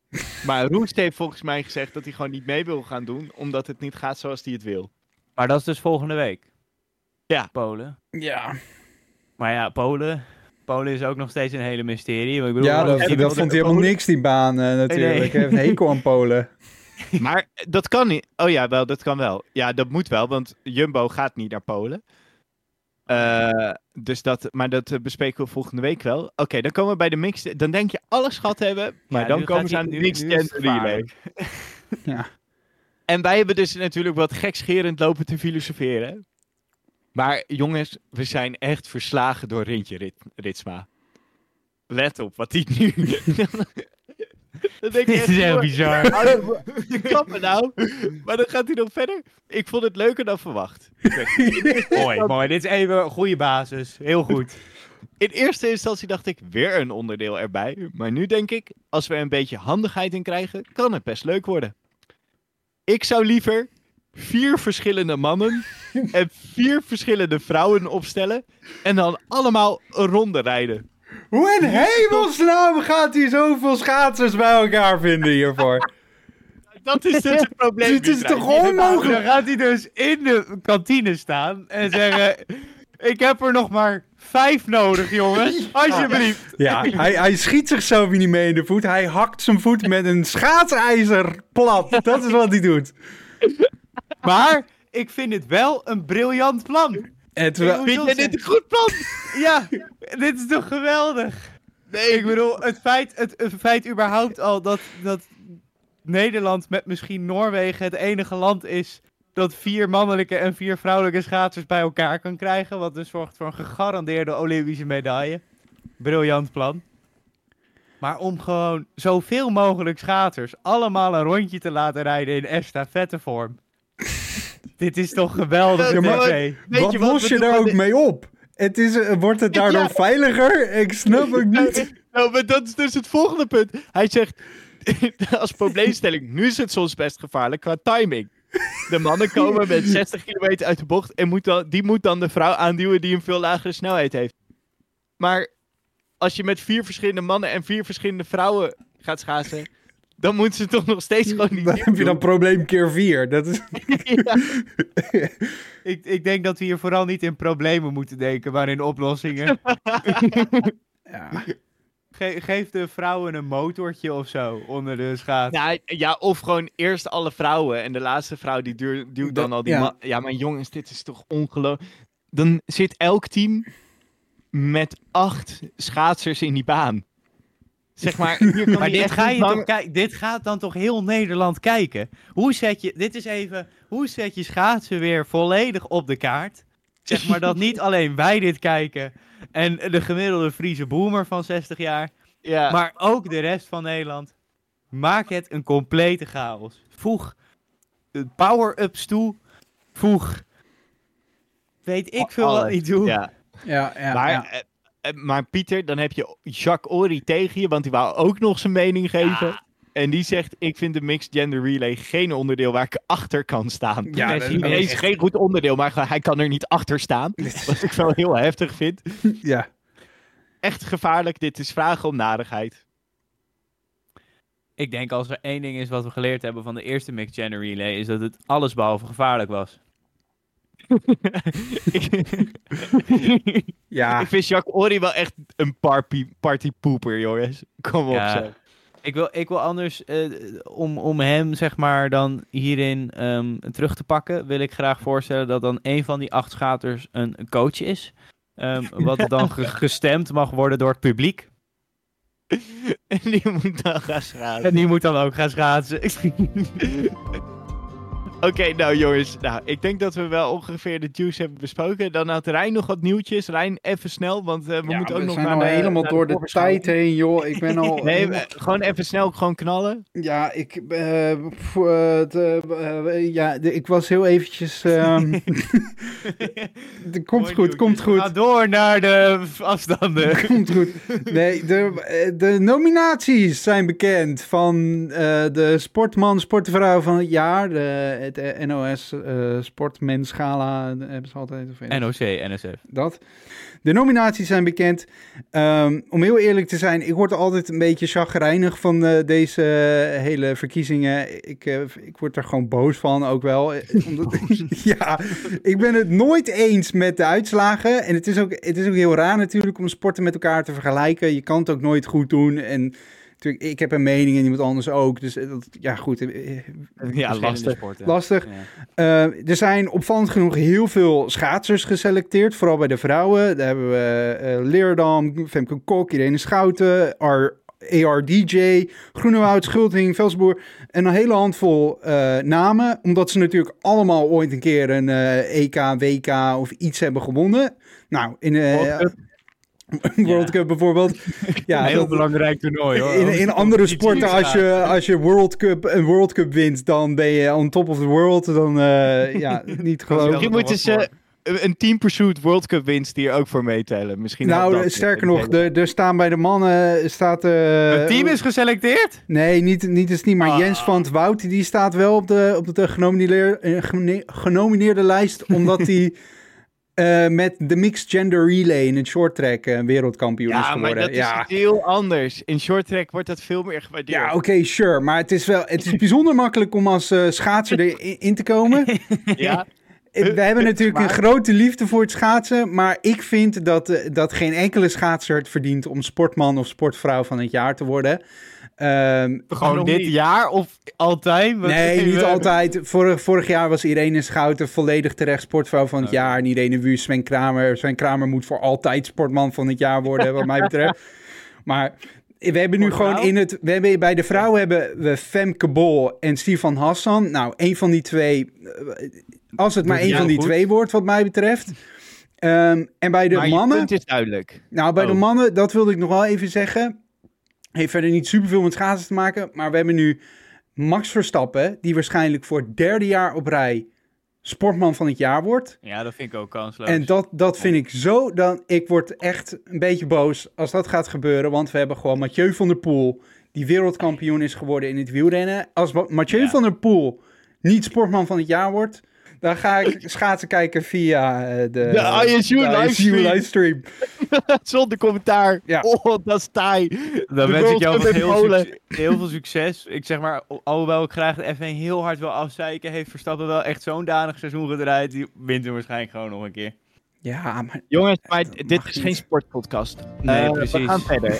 Maar Roest heeft volgens mij gezegd dat hij gewoon niet mee wil gaan doen, omdat het niet gaat zoals hij het wil. Maar dat is dus volgende week. Ja. Polen. Ja, Maar ja, Polen. Polen is ook nog steeds een hele mysterie. Ik bedoel, ja dat, vond hij helemaal niks, die baan eh, natuurlijk. Nee. Hij heeft een hekel aan Polen. Maar dat kan niet. Oh ja, wel, dat kan wel. Ja, dat moet wel, want Jumbo gaat niet naar Polen. Eh, dus dat, maar dat eh, bespreken we volgende week wel. Oké, dan komen we bij de mixed. Dan denk je alles gehad hebben, maar Ja, dan komen ze aan de gender relay. Ja. En wij hebben dus natuurlijk wat gekscherend lopen te filosoferen. Maar jongens, we zijn echt verslagen door Rintje Rit Ritsma. Let op wat hij nu... Dan denk je Dit is echt bizar. Kappen nou. Maar dan gaat hij nog verder. Ik vond het leuker dan verwacht. Mooi, mooi. Dit is even een goede basis. Heel goed. In eerste instantie dacht ik weer een onderdeel erbij. Maar nu denk ik, als we er een beetje handigheid in krijgen, kan het best leuk worden. Ik zou liever vier verschillende mannen en vier verschillende vrouwen opstellen. En dan allemaal een ronde rijden. Hoe in hemelsnaam gaat hij zoveel schaatsers bij elkaar vinden hiervoor? Dat is dus het probleem. Dit is toch onmogelijk? Dan gaat hij dus in de kantine staan en zeggen... Ik heb er nog maar vijf nodig, jongens. Alsjeblieft. Ja, hij, hij schiet zichzelf niet mee in de voet. Hij hakt zijn voet met een schaatsijzer plat. Dat is wat hij doet. Maar ik vind het wel een briljant plan. En terwijl- Vind jij dit een goed plan? Ja, dit is toch geweldig? Nee, ik bedoel, het feit, het, het feit überhaupt al dat, dat Nederland met misschien Noorwegen het enige land is dat vier mannelijke en vier vrouwelijke schaatsers bij elkaar kan krijgen. Wat dus zorgt voor een gegarandeerde Olympische medaille. Briljant plan. Maar om gewoon zoveel mogelijk schaatsers allemaal een rondje te laten rijden in estafettevorm. Dit is toch geweldig, Ja, maar- wat je los je daar ook mee op? Het is, eh, wordt het daardoor Ja. veiliger? Ik snap het niet. Nou, maar dat is dus het volgende punt. Hij zegt, als probleemstelling, nu is het soms best gevaarlijk qua timing. De mannen komen met 60 kilometer uit de bocht en moet dan, die moet dan de vrouw aanduwen die een veel lagere snelheid heeft. Maar als je met vier verschillende mannen en vier verschillende vrouwen gaat schaatsen, dan moeten ze toch nog steeds gewoon niet Dan heb je dan probleem keer vier. Dat is... Ik, ik denk dat we hier vooral niet in problemen moeten denken, maar in oplossingen. Ja. Ge- geef de vrouwen een motortje of zo onder de schaats. Ja, ja, of gewoon eerst alle vrouwen en de laatste vrouw die duur- duwt dan al die ja. Ja, maar jongens, dit is toch ongelooflijk. Dan zit elk team met acht schaatsers in die baan. Zeg maar, hier kan maar dit, ga je lang- toch kijk, dit gaat dan toch heel Nederland kijken? Hoe zet je, dit is even, hoe zet je schaatsen weer volledig op de kaart? Zeg maar dat niet alleen wij dit kijken en de gemiddelde Friese boomer van 60 jaar, Ja. maar ook de rest van Nederland. Maak het een complete chaos. Voeg power-ups toe. Voeg. Weet ik veel wat ik doe. Ja. Ja, ja, maar, ja. Eh, maar Pieter, dan heb je Jacques Ory tegen je, want die wou ook nog zijn mening geven. En die zegt, ik vind de Mixed Gender Relay geen onderdeel waar ik achter kan staan. Ja, nee, is echt- geen goed onderdeel, maar hij kan er niet achter staan. Wat ik wel heel heftig vind. ja. Echt gevaarlijk, dit is vragen om narigheid. Ik denk als er één ding is wat we geleerd hebben van de eerste Mixed Gender Relay, is dat het allesbehalve gevaarlijk was. Ik, ja. ik vind Jacques Ory wel echt een party, partypoeper, jongens. Kom op, Ja. zeg. Ik wil, ik wil anders, eh, om, om hem zeg maar dan hierin ehm, terug te pakken, wil ik graag voorstellen dat dan een van die acht schaters een, coach is. Ehm, wat dan ge- gestemd mag worden door het publiek. En die moet dan gaan schaatsen. En die moet dan ook gaan schaatsen. Oké, nou jongens. Nou, ik denk dat we wel ongeveer de juice hebben besproken. Dan had Rijn nog wat nieuwtjes. Rijn, even snel, want eh, we Ja, moeten ook we nog zijn naar al de- helemaal door de tijd heen, joh. Ik ben al... Nee, we- gewoon even snel, gewoon knallen. Ja, ik, eh, eh, ja, ik was heel eventjes... ehm, de, komt Mooi goed, komt Ga goed. door naar de afstanden. Komt goed. Nee, de, de nominaties zijn bekend van de sportman, sportvrouw van het jaar. De, het eh, NOS eh Sportmens Gala eh, hebben ze altijd. Of NOC, NSF. dat. De nominaties zijn bekend. Ehm, om heel eerlijk te zijn, ik word altijd een beetje chagrijnig van deze hele verkiezingen. Ik, ik word er gewoon boos van ook wel. Omdat, ja, ik ben het nooit eens met de uitslagen. En het is, ook, het is ook heel raar natuurlijk om sporten met elkaar te vergelijken. Je kan het ook nooit goed doen. En natuurlijk, ik heb een mening en iemand anders ook. Dus eh, dat, ja, goed. eh, eh, Ja, lastig. lastig. Eh, er zijn opvallend genoeg heel veel schaatsers geselecteerd, vooral bij de vrouwen. Daar hebben we eh Leerdam, Femke Kok, Irene Schouten, R ARDJ, Groenewoud, Schulting, Velsboer. En een hele handvol eh, namen, omdat ze natuurlijk allemaal ooit een keer een eh, EK, WK of iets hebben gewonnen. Nou, in World Cup. World Cup bijvoorbeeld. Ja, een heel dat- belangrijk toernooi hoor. in, in andere sporten, als je, als je World Cup, een World Cup wint, dan ben je on top of the world. Dan, eh, ja, niet geloof Misschien moeten ze een een Team Pursuit World Cup winst hier ook voor meetellen. Misschien Nou, dat sterker nog, er, staan bij de mannen, staat... eh, Het team is geselecteerd? Nee, niet, niet het team, maar Ah. Jens van het Wout, die staat wel op de, op de genomineerde, eh, genomineerde lijst, omdat hij eh, met de Mixed Gender Relay in het short track eh, wereldkampioen is Ja, maar geworden. dat is heel anders. In short track wordt dat veel meer gewaardeerd. Ja, oké, sure. Maar het is wel, het is bijzonder makkelijk om als eh, schaatser erin in te komen. Ja. We hebben natuurlijk een grote liefde voor het schaatsen, maar ik vind dat, eh, dat geen enkele schaatser het verdient om sportman of sportvrouw van het jaar te worden. Ehm, Gewoon dit jaar of altijd? Nee, niet altijd. Vorig, vorig jaar was Irene Schouten volledig terecht sportvrouw van het Oké. jaar. En Irene Wues, Sven Kramer. Sven Kramer moet voor altijd sportman van het jaar worden, wat mij betreft. Maar we hebben nu gewoon in het... We hebben, bij de vrouwen hebben we Femke Bol en Stefan Hassan. Nou, een van die twee... eh, Als het maar hij van die goed? twee wordt, wat mij betreft. Ehm, en bij de maar mannen... punt is duidelijk. Nou, bij de Oh. mannen, dat wilde ik nog wel even zeggen. Heeft verder niet superveel met schaatsen te maken. Maar we hebben nu Max Verstappen, die waarschijnlijk voor het derde jaar op rij sportman van het jaar wordt. Ja, dat vind ik ook kansloos. En dat, dat vind ik zo, dan, ik word echt een beetje boos als dat gaat gebeuren. Want we hebben gewoon Mathieu van der Poel, die wereldkampioen is geworden in het wielrennen. Als Ma- Mathieu Ja. van der Poel niet sportman van het jaar wordt, dan ga ik schaatsen kijken via eh, de, De ISU livestream. livestream. Zonder commentaar. Ja. Oh, dat is taai. Dan De wens ik jou heel, heel veel succes. Ik zeg maar, al- alhoewel ik graag de F1 heel hard wil afzeiken, heeft Verstappen wel echt zo'n danig seizoen gedraaid. Die wint hem waarschijnlijk gewoon nog een keer. Ja, maar Jongens, maar dit is niet. geen sportpodcast. Nee, Eh, precies. We gaan verder.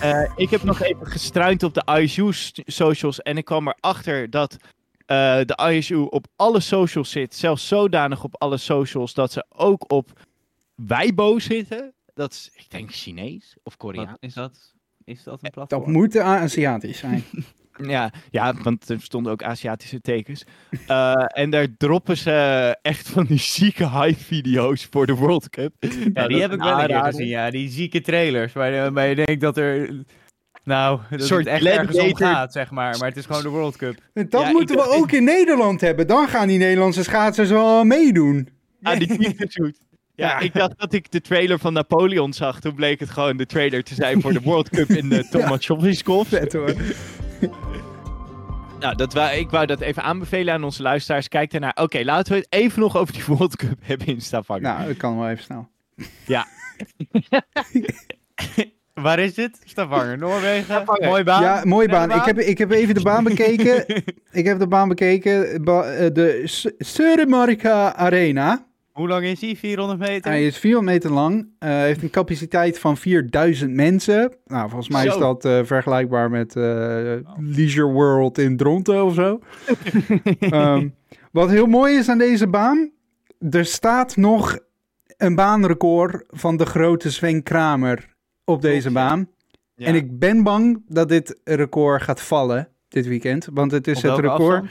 Eh, ik heb nog even gestruind op de ISU socials en ik kwam erachter dat eh, de ISU op alle socials zit. Zelfs zodanig op alle socials dat ze ook op Weibo zitten. Dat is, ik denk, Chinees of Koreaans. Wat is dat? Is dat een dat platform? moet Aziatisch zijn. Ja, ja, want er stonden ook Aziatische tekens. Eh, en daar droppen ze echt van die zieke hype-video's voor de World Cup. Ja, die heb ik wel een gezien. Ja, die zieke trailers. Waarbij je denkt dat er... Nou, dat soort het echt ergens om gladiator- gaat, zeg maar. Maar het is gewoon de World Cup. Dat Ja, moeten we ook in Nederland hebben. Dan gaan die Nederlandse schaatsers wel meedoen. Ah, die teamshoot. Ja, Ja. ik dacht dat ik de trailer van Napoleon zag. Toen bleek het gewoon de trailer te zijn voor de World Cup in de Thomas Golf. Vet hoor. Nou, dat wou, ik wou dat even aanbevelen aan onze luisteraars. Kijk daarnaar. Oké, laten we het even nog over die World Cup hebben in Stavanger. Nou, dat kan wel even snel. Waar is dit? Stavanger, Noorwegen. Stavanger. Mooie baan. Ja, mooie baan. Ik heb, ik heb even de baan bekeken. ik heb de baan bekeken. Ba- eh, de S- Södermarka Arena. Hoe lang is hij? 400 meter? Hij is 400 meter lang. eh, heeft een capaciteit van 4000 mensen. Nou, volgens mij is dat eh, vergelijkbaar met eh, Leisure World in Dronten of zo. Ehm, wat heel mooi is aan deze baan. Er staat nog een baanrecord van de grote Sven Kramer op deze baan. Ja. En ik ben bang dat dit record gaat vallen dit weekend. Want het is Op het record afstand?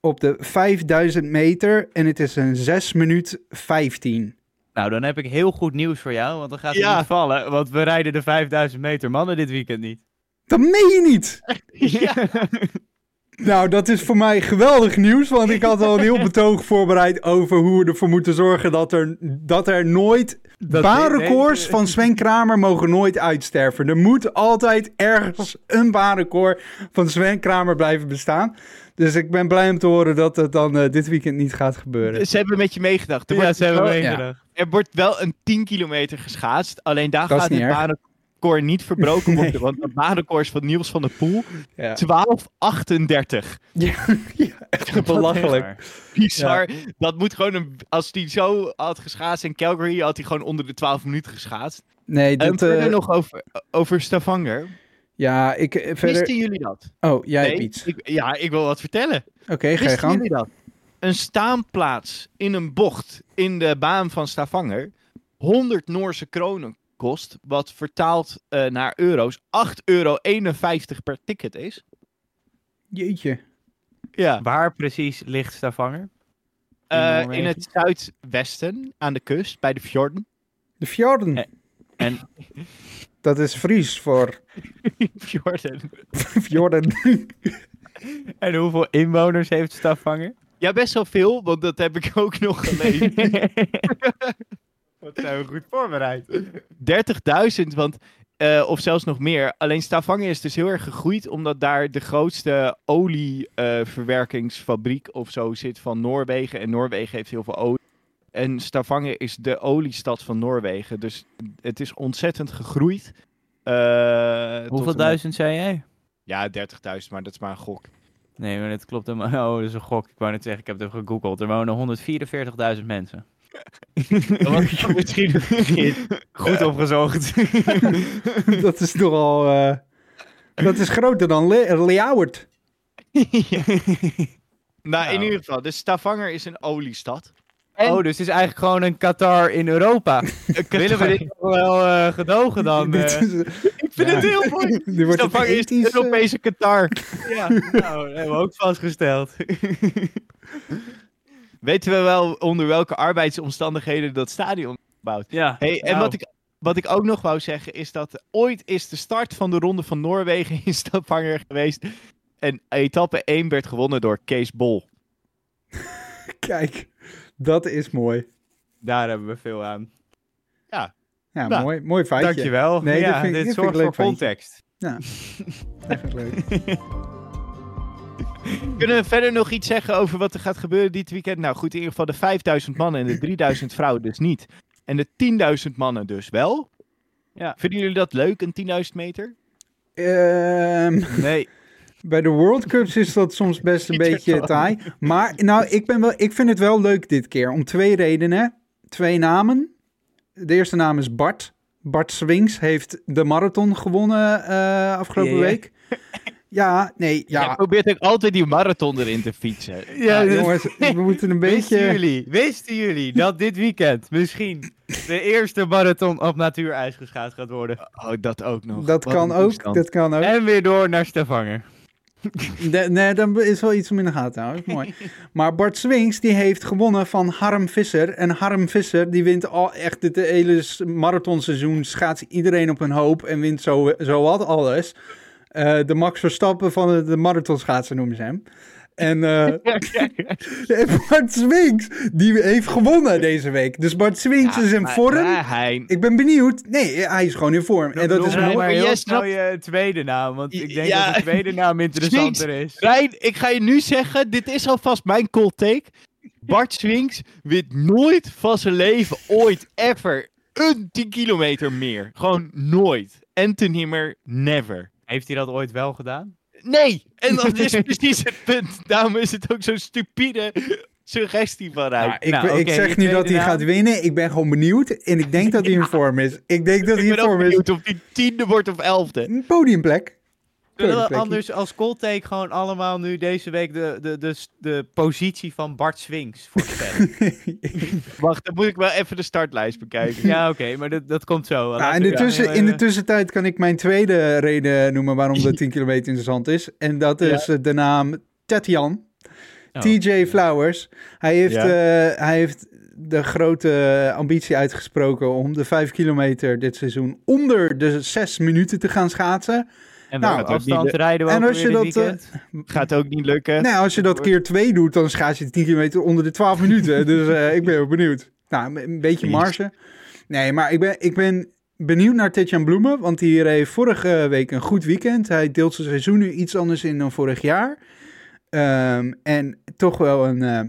op de 5000 meter. En het is een 6 minuut 15. Nou, dan heb ik heel goed nieuws voor jou, want dan gaat het Ja. niet vallen. Want we rijden de 5000 meter mannen dit weekend niet. Dat meen je niet! ja. Nou, dat is voor mij geweldig nieuws. Want ik had al een heel betoog voorbereid over hoe we ervoor moeten zorgen dat er, dat er nooit. Dat baanrecords van Sven Kramer mogen nooit uitsterven. Er moet altijd ergens een baanrecord van Sven Kramer blijven bestaan. Dus ik ben blij om te horen dat het dan eh, dit weekend niet gaat gebeuren. Ze hebben met je meegedacht. Er, Ja, wordt ze hebben wel, meegedacht. er wordt wel een 10 kilometer geschaatst. Alleen daar Dat gaat het erg. Niet verbroken worden. Nee. Want het baanrecord is van Niels van der Poel. Ja, 12.38. ja, ja echt belachelijk. Bizar. Dat moet gewoon een... Als hij zo had geschaatst in Calgary, had hij gewoon onder de 12 minuten geschaatst. Nee, En dat, verder eh, nog over, over Stavanger. Ja, ik eh, verder... Wisten jullie dat? Oh, jij Nee, iets. ik- ja, ik wil wat vertellen. Oké, ga je Wisten gang. jullie dat? Een staanplaats in een bocht in de baan van Stavanger 100 Noorse kronen kost, wat vertaald eh, naar euro's 8,51 euro per ticket is. Jeetje. Ja. Waar precies ligt Stavanger? Eh, in het zuidwesten, aan de kust, bij de fjorden. De fjorden. En- Dat is Fries voor fjorden. fjorden. En hoeveel inwoners heeft Stavanger? Ja, best wel veel, want dat heb ik ook nog gelezen. Wat zijn we goed voorbereid. 30.000, want, eh, of zelfs nog meer. Alleen Stavanger is dus heel erg gegroeid, omdat daar de grootste olieverwerkingsfabriek of zo zit van Noorwegen. En Noorwegen heeft heel veel olie. En Stavanger is de oliestad van Noorwegen. Dus het is ontzettend gegroeid. Eh, Hoeveel duizend zei jij? Ja, 30.000, maar dat is maar een gok. Nee, maar dat klopt helemaal. Oh, dat is een gok. Ik wou net zeggen, ik heb het even gegoogeld. Er wonen 144.000 mensen. Misschien Goed opgezocht. dat is nogal... eh dat is groter dan Le Leeuwert. Nou, in Nou. ieder geval, dus Stavanger is een oliestad. En- Oh, dus het is eigenlijk gewoon een Qatar in Europa. Willen we dit nog wel eh, gedogen dan? Dit eh? is- Ik vind Ja. het heel mooi. Dit wordt een Stavanger is eh, Europese Qatar. ja, nou, dat hebben we ook vastgesteld. Weten we wel onder welke arbeidsomstandigheden dat stadion gebouwd? ja. Hey, en nou, wat ik, wat ik ook nog wou zeggen is dat ooit is de start van de Ronde van Noorwegen in Stavanger geweest. En etappe 1 werd gewonnen door Kees Bol. Kijk, dat is mooi. Daar hebben we veel aan. Ja, Nou, mooi, mooi feitje. Dankjewel. Nee, ja, dit vind dit dit vind ik zorgt leuk voor feitje. context. Ja, dat vind ik leuk. Kunnen we verder nog iets zeggen over wat er gaat gebeuren dit weekend? Nou goed, in ieder geval de 5000 mannen en de 3000 vrouwen dus niet. En de 10.000 mannen dus wel. Ja. Vinden jullie dat leuk, een 10.000 meter? Ehm, Nee. bij de World Cups is dat soms best een beetje taai. Maar nou, ik, ben wel, ik vind het wel leuk dit keer. Om twee redenen. Twee namen. De eerste naam is Bart. Bart Swings heeft de marathon gewonnen eh, afgelopen week. Ja, nee, Ja. Je probeert ook altijd die marathon erin te fietsen. Ja, dit- jongens, we moeten een Wisten beetje... jullie, wisten jullie dat dit weekend misschien de eerste marathon op natuurijs geschaatst gaat worden? Oh, dat ook nog. Dat Wat kan ook, dat kan ook. En weer door naar Stavanger. De- nee, dan is wel iets om in de gaten te houden. Mooi. Maar Bart Swings, die heeft gewonnen van Harm Visser. En Harm Visser, die wint al echt het hele marathonseizoen. Schaats iedereen op een hoop en wint zo, zo wat alles. Eh, de Max Verstappen van de, de marathonschaatsen noemen ze hem. En, eh, en Bart Swings, die heeft gewonnen deze week. Dus Bart Swings is in Maar- vorm. maar Ik ben benieuwd. Nee, hij is gewoon in vorm. En dat is maar heel snel snapt- je tweede naam, want ik denk Ja. dat de tweede naam interessanter is. Rijn, ik ga je nu zeggen, dit is alvast mijn cold take. Bart Swings wint nooit van zijn leven, ooit, ever, een 10 kilometer meer. Gewoon nooit. Anthony meer, never. Heeft hij dat ooit wel gedaan? Nee, en dat is precies het punt. Daarom is het ook zo'n stupide suggestie van. Nou, ik, Nou, ik zeg niet dat hij gaat winnen. Ik ben gewoon benieuwd. En ik denk dat hij in vorm is. Ik denk dat hij ik in ben ook vorm is. benieuwd of die tiende wordt of elfde. Een podiumplek. Zullen we anders als cold take gewoon allemaal nu deze week de, de, de, de positie van Bart Swings voorspellen? Wacht, dan moet ik wel even de startlijst bekijken. ja, oké, maar dat, dat komt zo. Nou, in, de tussen, in de tussentijd kan ik mijn tweede reden noemen waarom de 10 kilometer interessant is. En dat is eh, de naam Tetjan. oh. TJ Flowers. Hij heeft, eh, hij heeft de grote ambitie uitgesproken om de 5 kilometer dit seizoen onder de 6 minuten te gaan schaatsen. En Nou, niet afstand rijden we en ook als je dat, eh, weekend? Gaat ook niet lukken. Nou, als je dat keer 2 doet, dan schaats je 10 kilometer onder de 12 minuten. Dus eh, ik ben wel benieuwd. Nou, een beetje marge. Nee, maar ik ben, ik ben benieuwd naar Tetjan Bloemen, want die reed vorige week een goed weekend. Hij deelt zijn seizoen nu iets anders in dan vorig jaar. Ehm, en toch wel een, eh,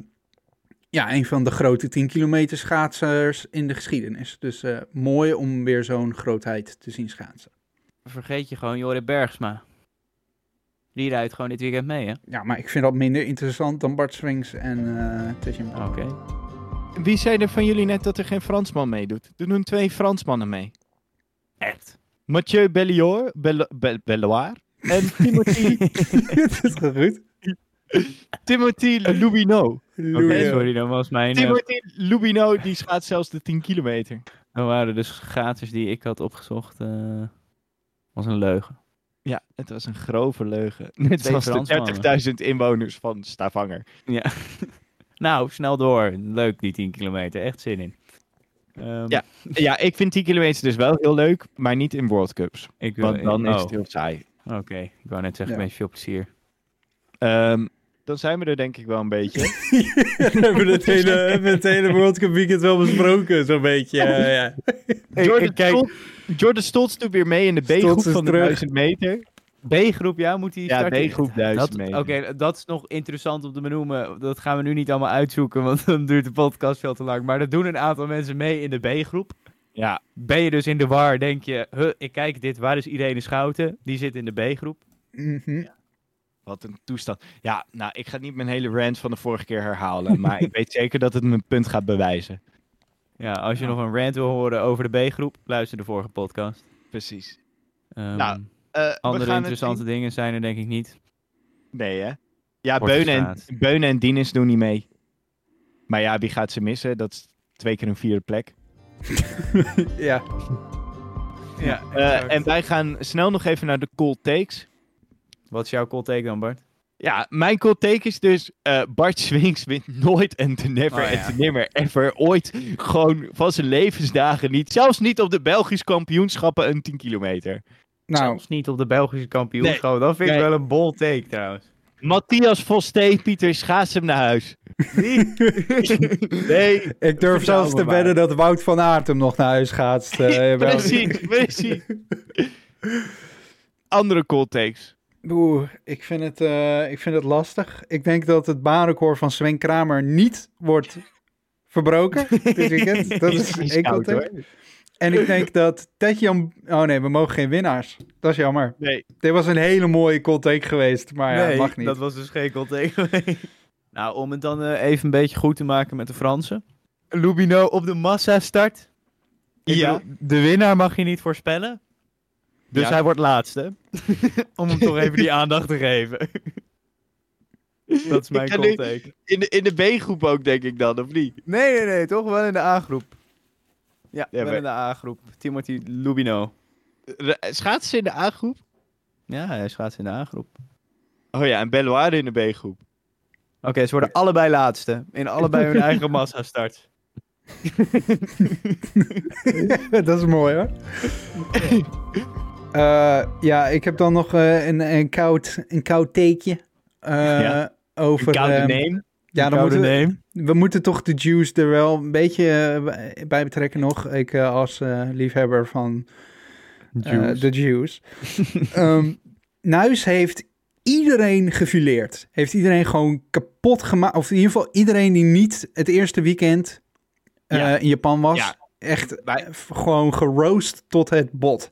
ja, een van de grote 10 kilometer schaatsers in de geschiedenis. Dus eh, mooi om weer zo'n grootheid te zien schaatsen. Vergeet je gewoon Jorrit Bergsma. Die rijdt gewoon dit weekend mee, hè? Ja, maar ik vind dat minder interessant dan Bart Swings en eh Bloemen. Oké. Wie zei er van jullie net dat er geen Fransman meedoet? Er doen twee Fransmannen mee. Echt? Mathieu Bellior, Bell- Be- Belloir en Timothy, dat is toch goed? Timothy Lubino. Oké, Louis. sorry, dat was mijn... eh, Timothy Lubino, die schaats zelfs de 10 kilometer. dat waren de schaatsers die ik had opgezocht. eh was een leugen. Ja, het was een grove leugen. Net Twee zoals Fransmannen. de 30.000 inwoners van Stavanger. Ja. nou, snel door. Leuk die 10 kilometer. Echt zin in. Ehm, Ja. Ja, ik vind 10 kilometer dus wel heel leuk, maar niet in World Cups. Ik wil, Want dan oh, is het heel saai. Oké, ik wou net zeggen, Ja. een beetje veel plezier. Ehm, dan zijn we er denk ik wel een beetje. we hebben het hele, het hele World Cup weekend wel besproken, zo'n beetje. eh, ja. Jordan, kijk- Jordan Stoltz doet weer mee in de B-groep van de terug. 1000 meter. B-groep, ja, moet die Ja, starten? B-groep 1000 Dat- meter. Oké, dat is nog interessant om te benoemen. Dat gaan we nu niet allemaal uitzoeken, want dan duurt de podcast veel te lang. Maar er doen een aantal mensen mee in de B-groep. Ja, Ben je dus in de war, denk je, huh, ik kijk dit, waar is Irene Schouten? Die zit in de B-groep. Mhm. wat een toestand. Ja, nou, ik ga niet mijn hele rant van de vorige keer herhalen. maar ik weet zeker dat het mijn punt gaat bewijzen. Ja, als je nog een rant wil horen over de B-groep, luister de vorige podcast. Precies. Ehm, Nou, Eh, andere het interessante dingen zijn er denk ik niet. Nee, hè? Ja, Beunen en. Beunen en doen niet mee. Maar ja, wie gaat ze missen? Dat is twee keer een vierde plek. Ja. Ja, Eh, en wij gaan snel nog even naar de cold takes. Wat is jouw cold take dan, Bart? Ja, mijn cold take is dus... eh, Bart Swings wint nooit en te never Oh, en ja. te nimmer ever ooit gewoon van zijn levensdagen niet. Zelfs niet op de Belgisch kampioenschappen een 10 kilometer. Nou, Zelfs niet op de Belgische kampioenschap. Dat vind ik Nee. wel een bold take trouwens. Matthias Vostee, Pieter, schaats hem naar huis. nee, ik durf zelfs te wedden dat Wout van Aert hem nog naar huis gaat. eh, wel. precies, precies. Andere cold takes. Oeh, ik vind, het, eh, ik vind het lastig. Ik denk dat het baanrecord van Sven Kramer niet wordt verbroken dit weekend. Dat is take. En ik denk dat Tetjan... Oh nee, we mogen geen winnaars. Dat is jammer. Nee. Dit was een hele mooie cold take geweest, maar ja, mag niet. dat was dus geen cold take. nou, om het dan eh, even een beetje goed te maken met de Fransen. Lubino op de massa start. Ik Ja. bedoel, de winnaar mag je niet voorspellen. Dus Ja. hij wordt laatste. om hem toch even die aandacht te geven. dat is mijn take. In de, in de B-groep ook, denk ik dan, of niet? Nee, nee, nee, toch wel in de A-groep. Ja, wel maar- in de A-groep. Timothy Lubino. Schaatsen ze in de A-groep? Ja, hij schaats in de A-groep. Oh ja, en Belloire in de B-groep. Oké, ze worden allebei laatste. In allebei hun eigen massa start. dat is mooi hoor. Eh, ja, ik heb dan nog eh, een, een, koud, een koud takeje. eh, Ja. Over, Koude ehm, name. ja, dan moeten we, we moeten toch de Juice er wel een beetje bij- betrekken nog. Ik als liefhebber van de Juice. Ehm, Nuis heeft iedereen gefileerd. Heeft iedereen gewoon kapot gemaakt. Of in ieder geval iedereen die niet het eerste weekend Ja. in Japan was. Ja. Echt Wij- gewoon geroost tot het bot.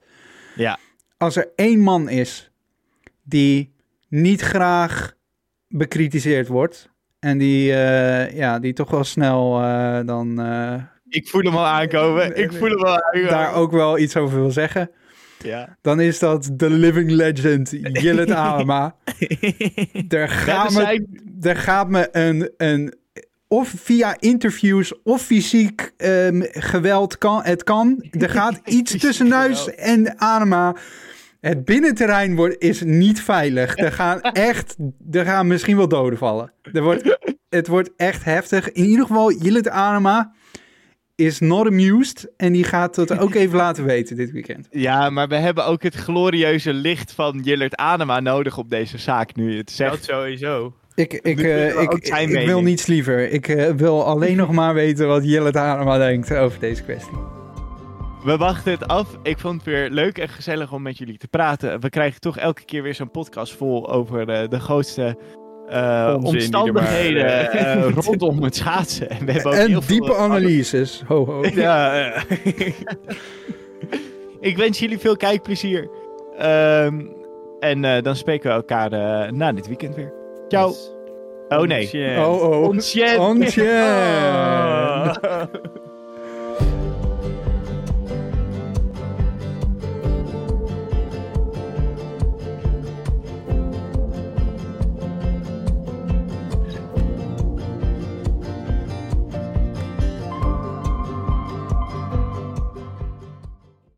Ja. Als er één man is die niet graag bekritiseerd wordt. En die, eh, ja, die toch wel snel eh, dan eh, Ik voel hem al aankomen. Ik voel hem al aankomen. daar ook wel iets over wil zeggen. Ja. Dan is dat de living legend Jillet Alema. Er gaat, we me, zijn- er gaat me een, een... Of via interviews of fysiek ehm, geweld kan. Het kan. Er gaat iets tussen Nuis en Anema. Het binnenterrein wordt, is niet veilig. Er gaan echt... Er gaan misschien wel doden vallen. Er wordt, het wordt echt heftig. In ieder geval, Jillet Anema is not amused. En die gaat het ook even laten weten dit weekend. Ja, maar we hebben ook het glorieuze licht van Jillert Anema nodig op deze zaak nu het zegt. Dat sowieso. Ik, ik, eh, ik, ik wil niets liever. Ik eh, wil alleen nog maar weten wat Jelle Hanema denkt over deze kwestie. We wachten het af. Ik vond het weer leuk en gezellig om met jullie te praten. We krijgen toch elke keer weer zo'n podcast vol over eh, de grootste omstandigheden maar, rondom het schaatsen. En, we hebben ook En heel veel- diepe analyses. Ho, ho. Ja. Ik wens jullie veel kijkplezier. Ehm, en eh, dan spreken we elkaar eh, na dit weekend weer. Ciao. Oh nee. Oh, oh. Ontjen. Ontjen. Ah.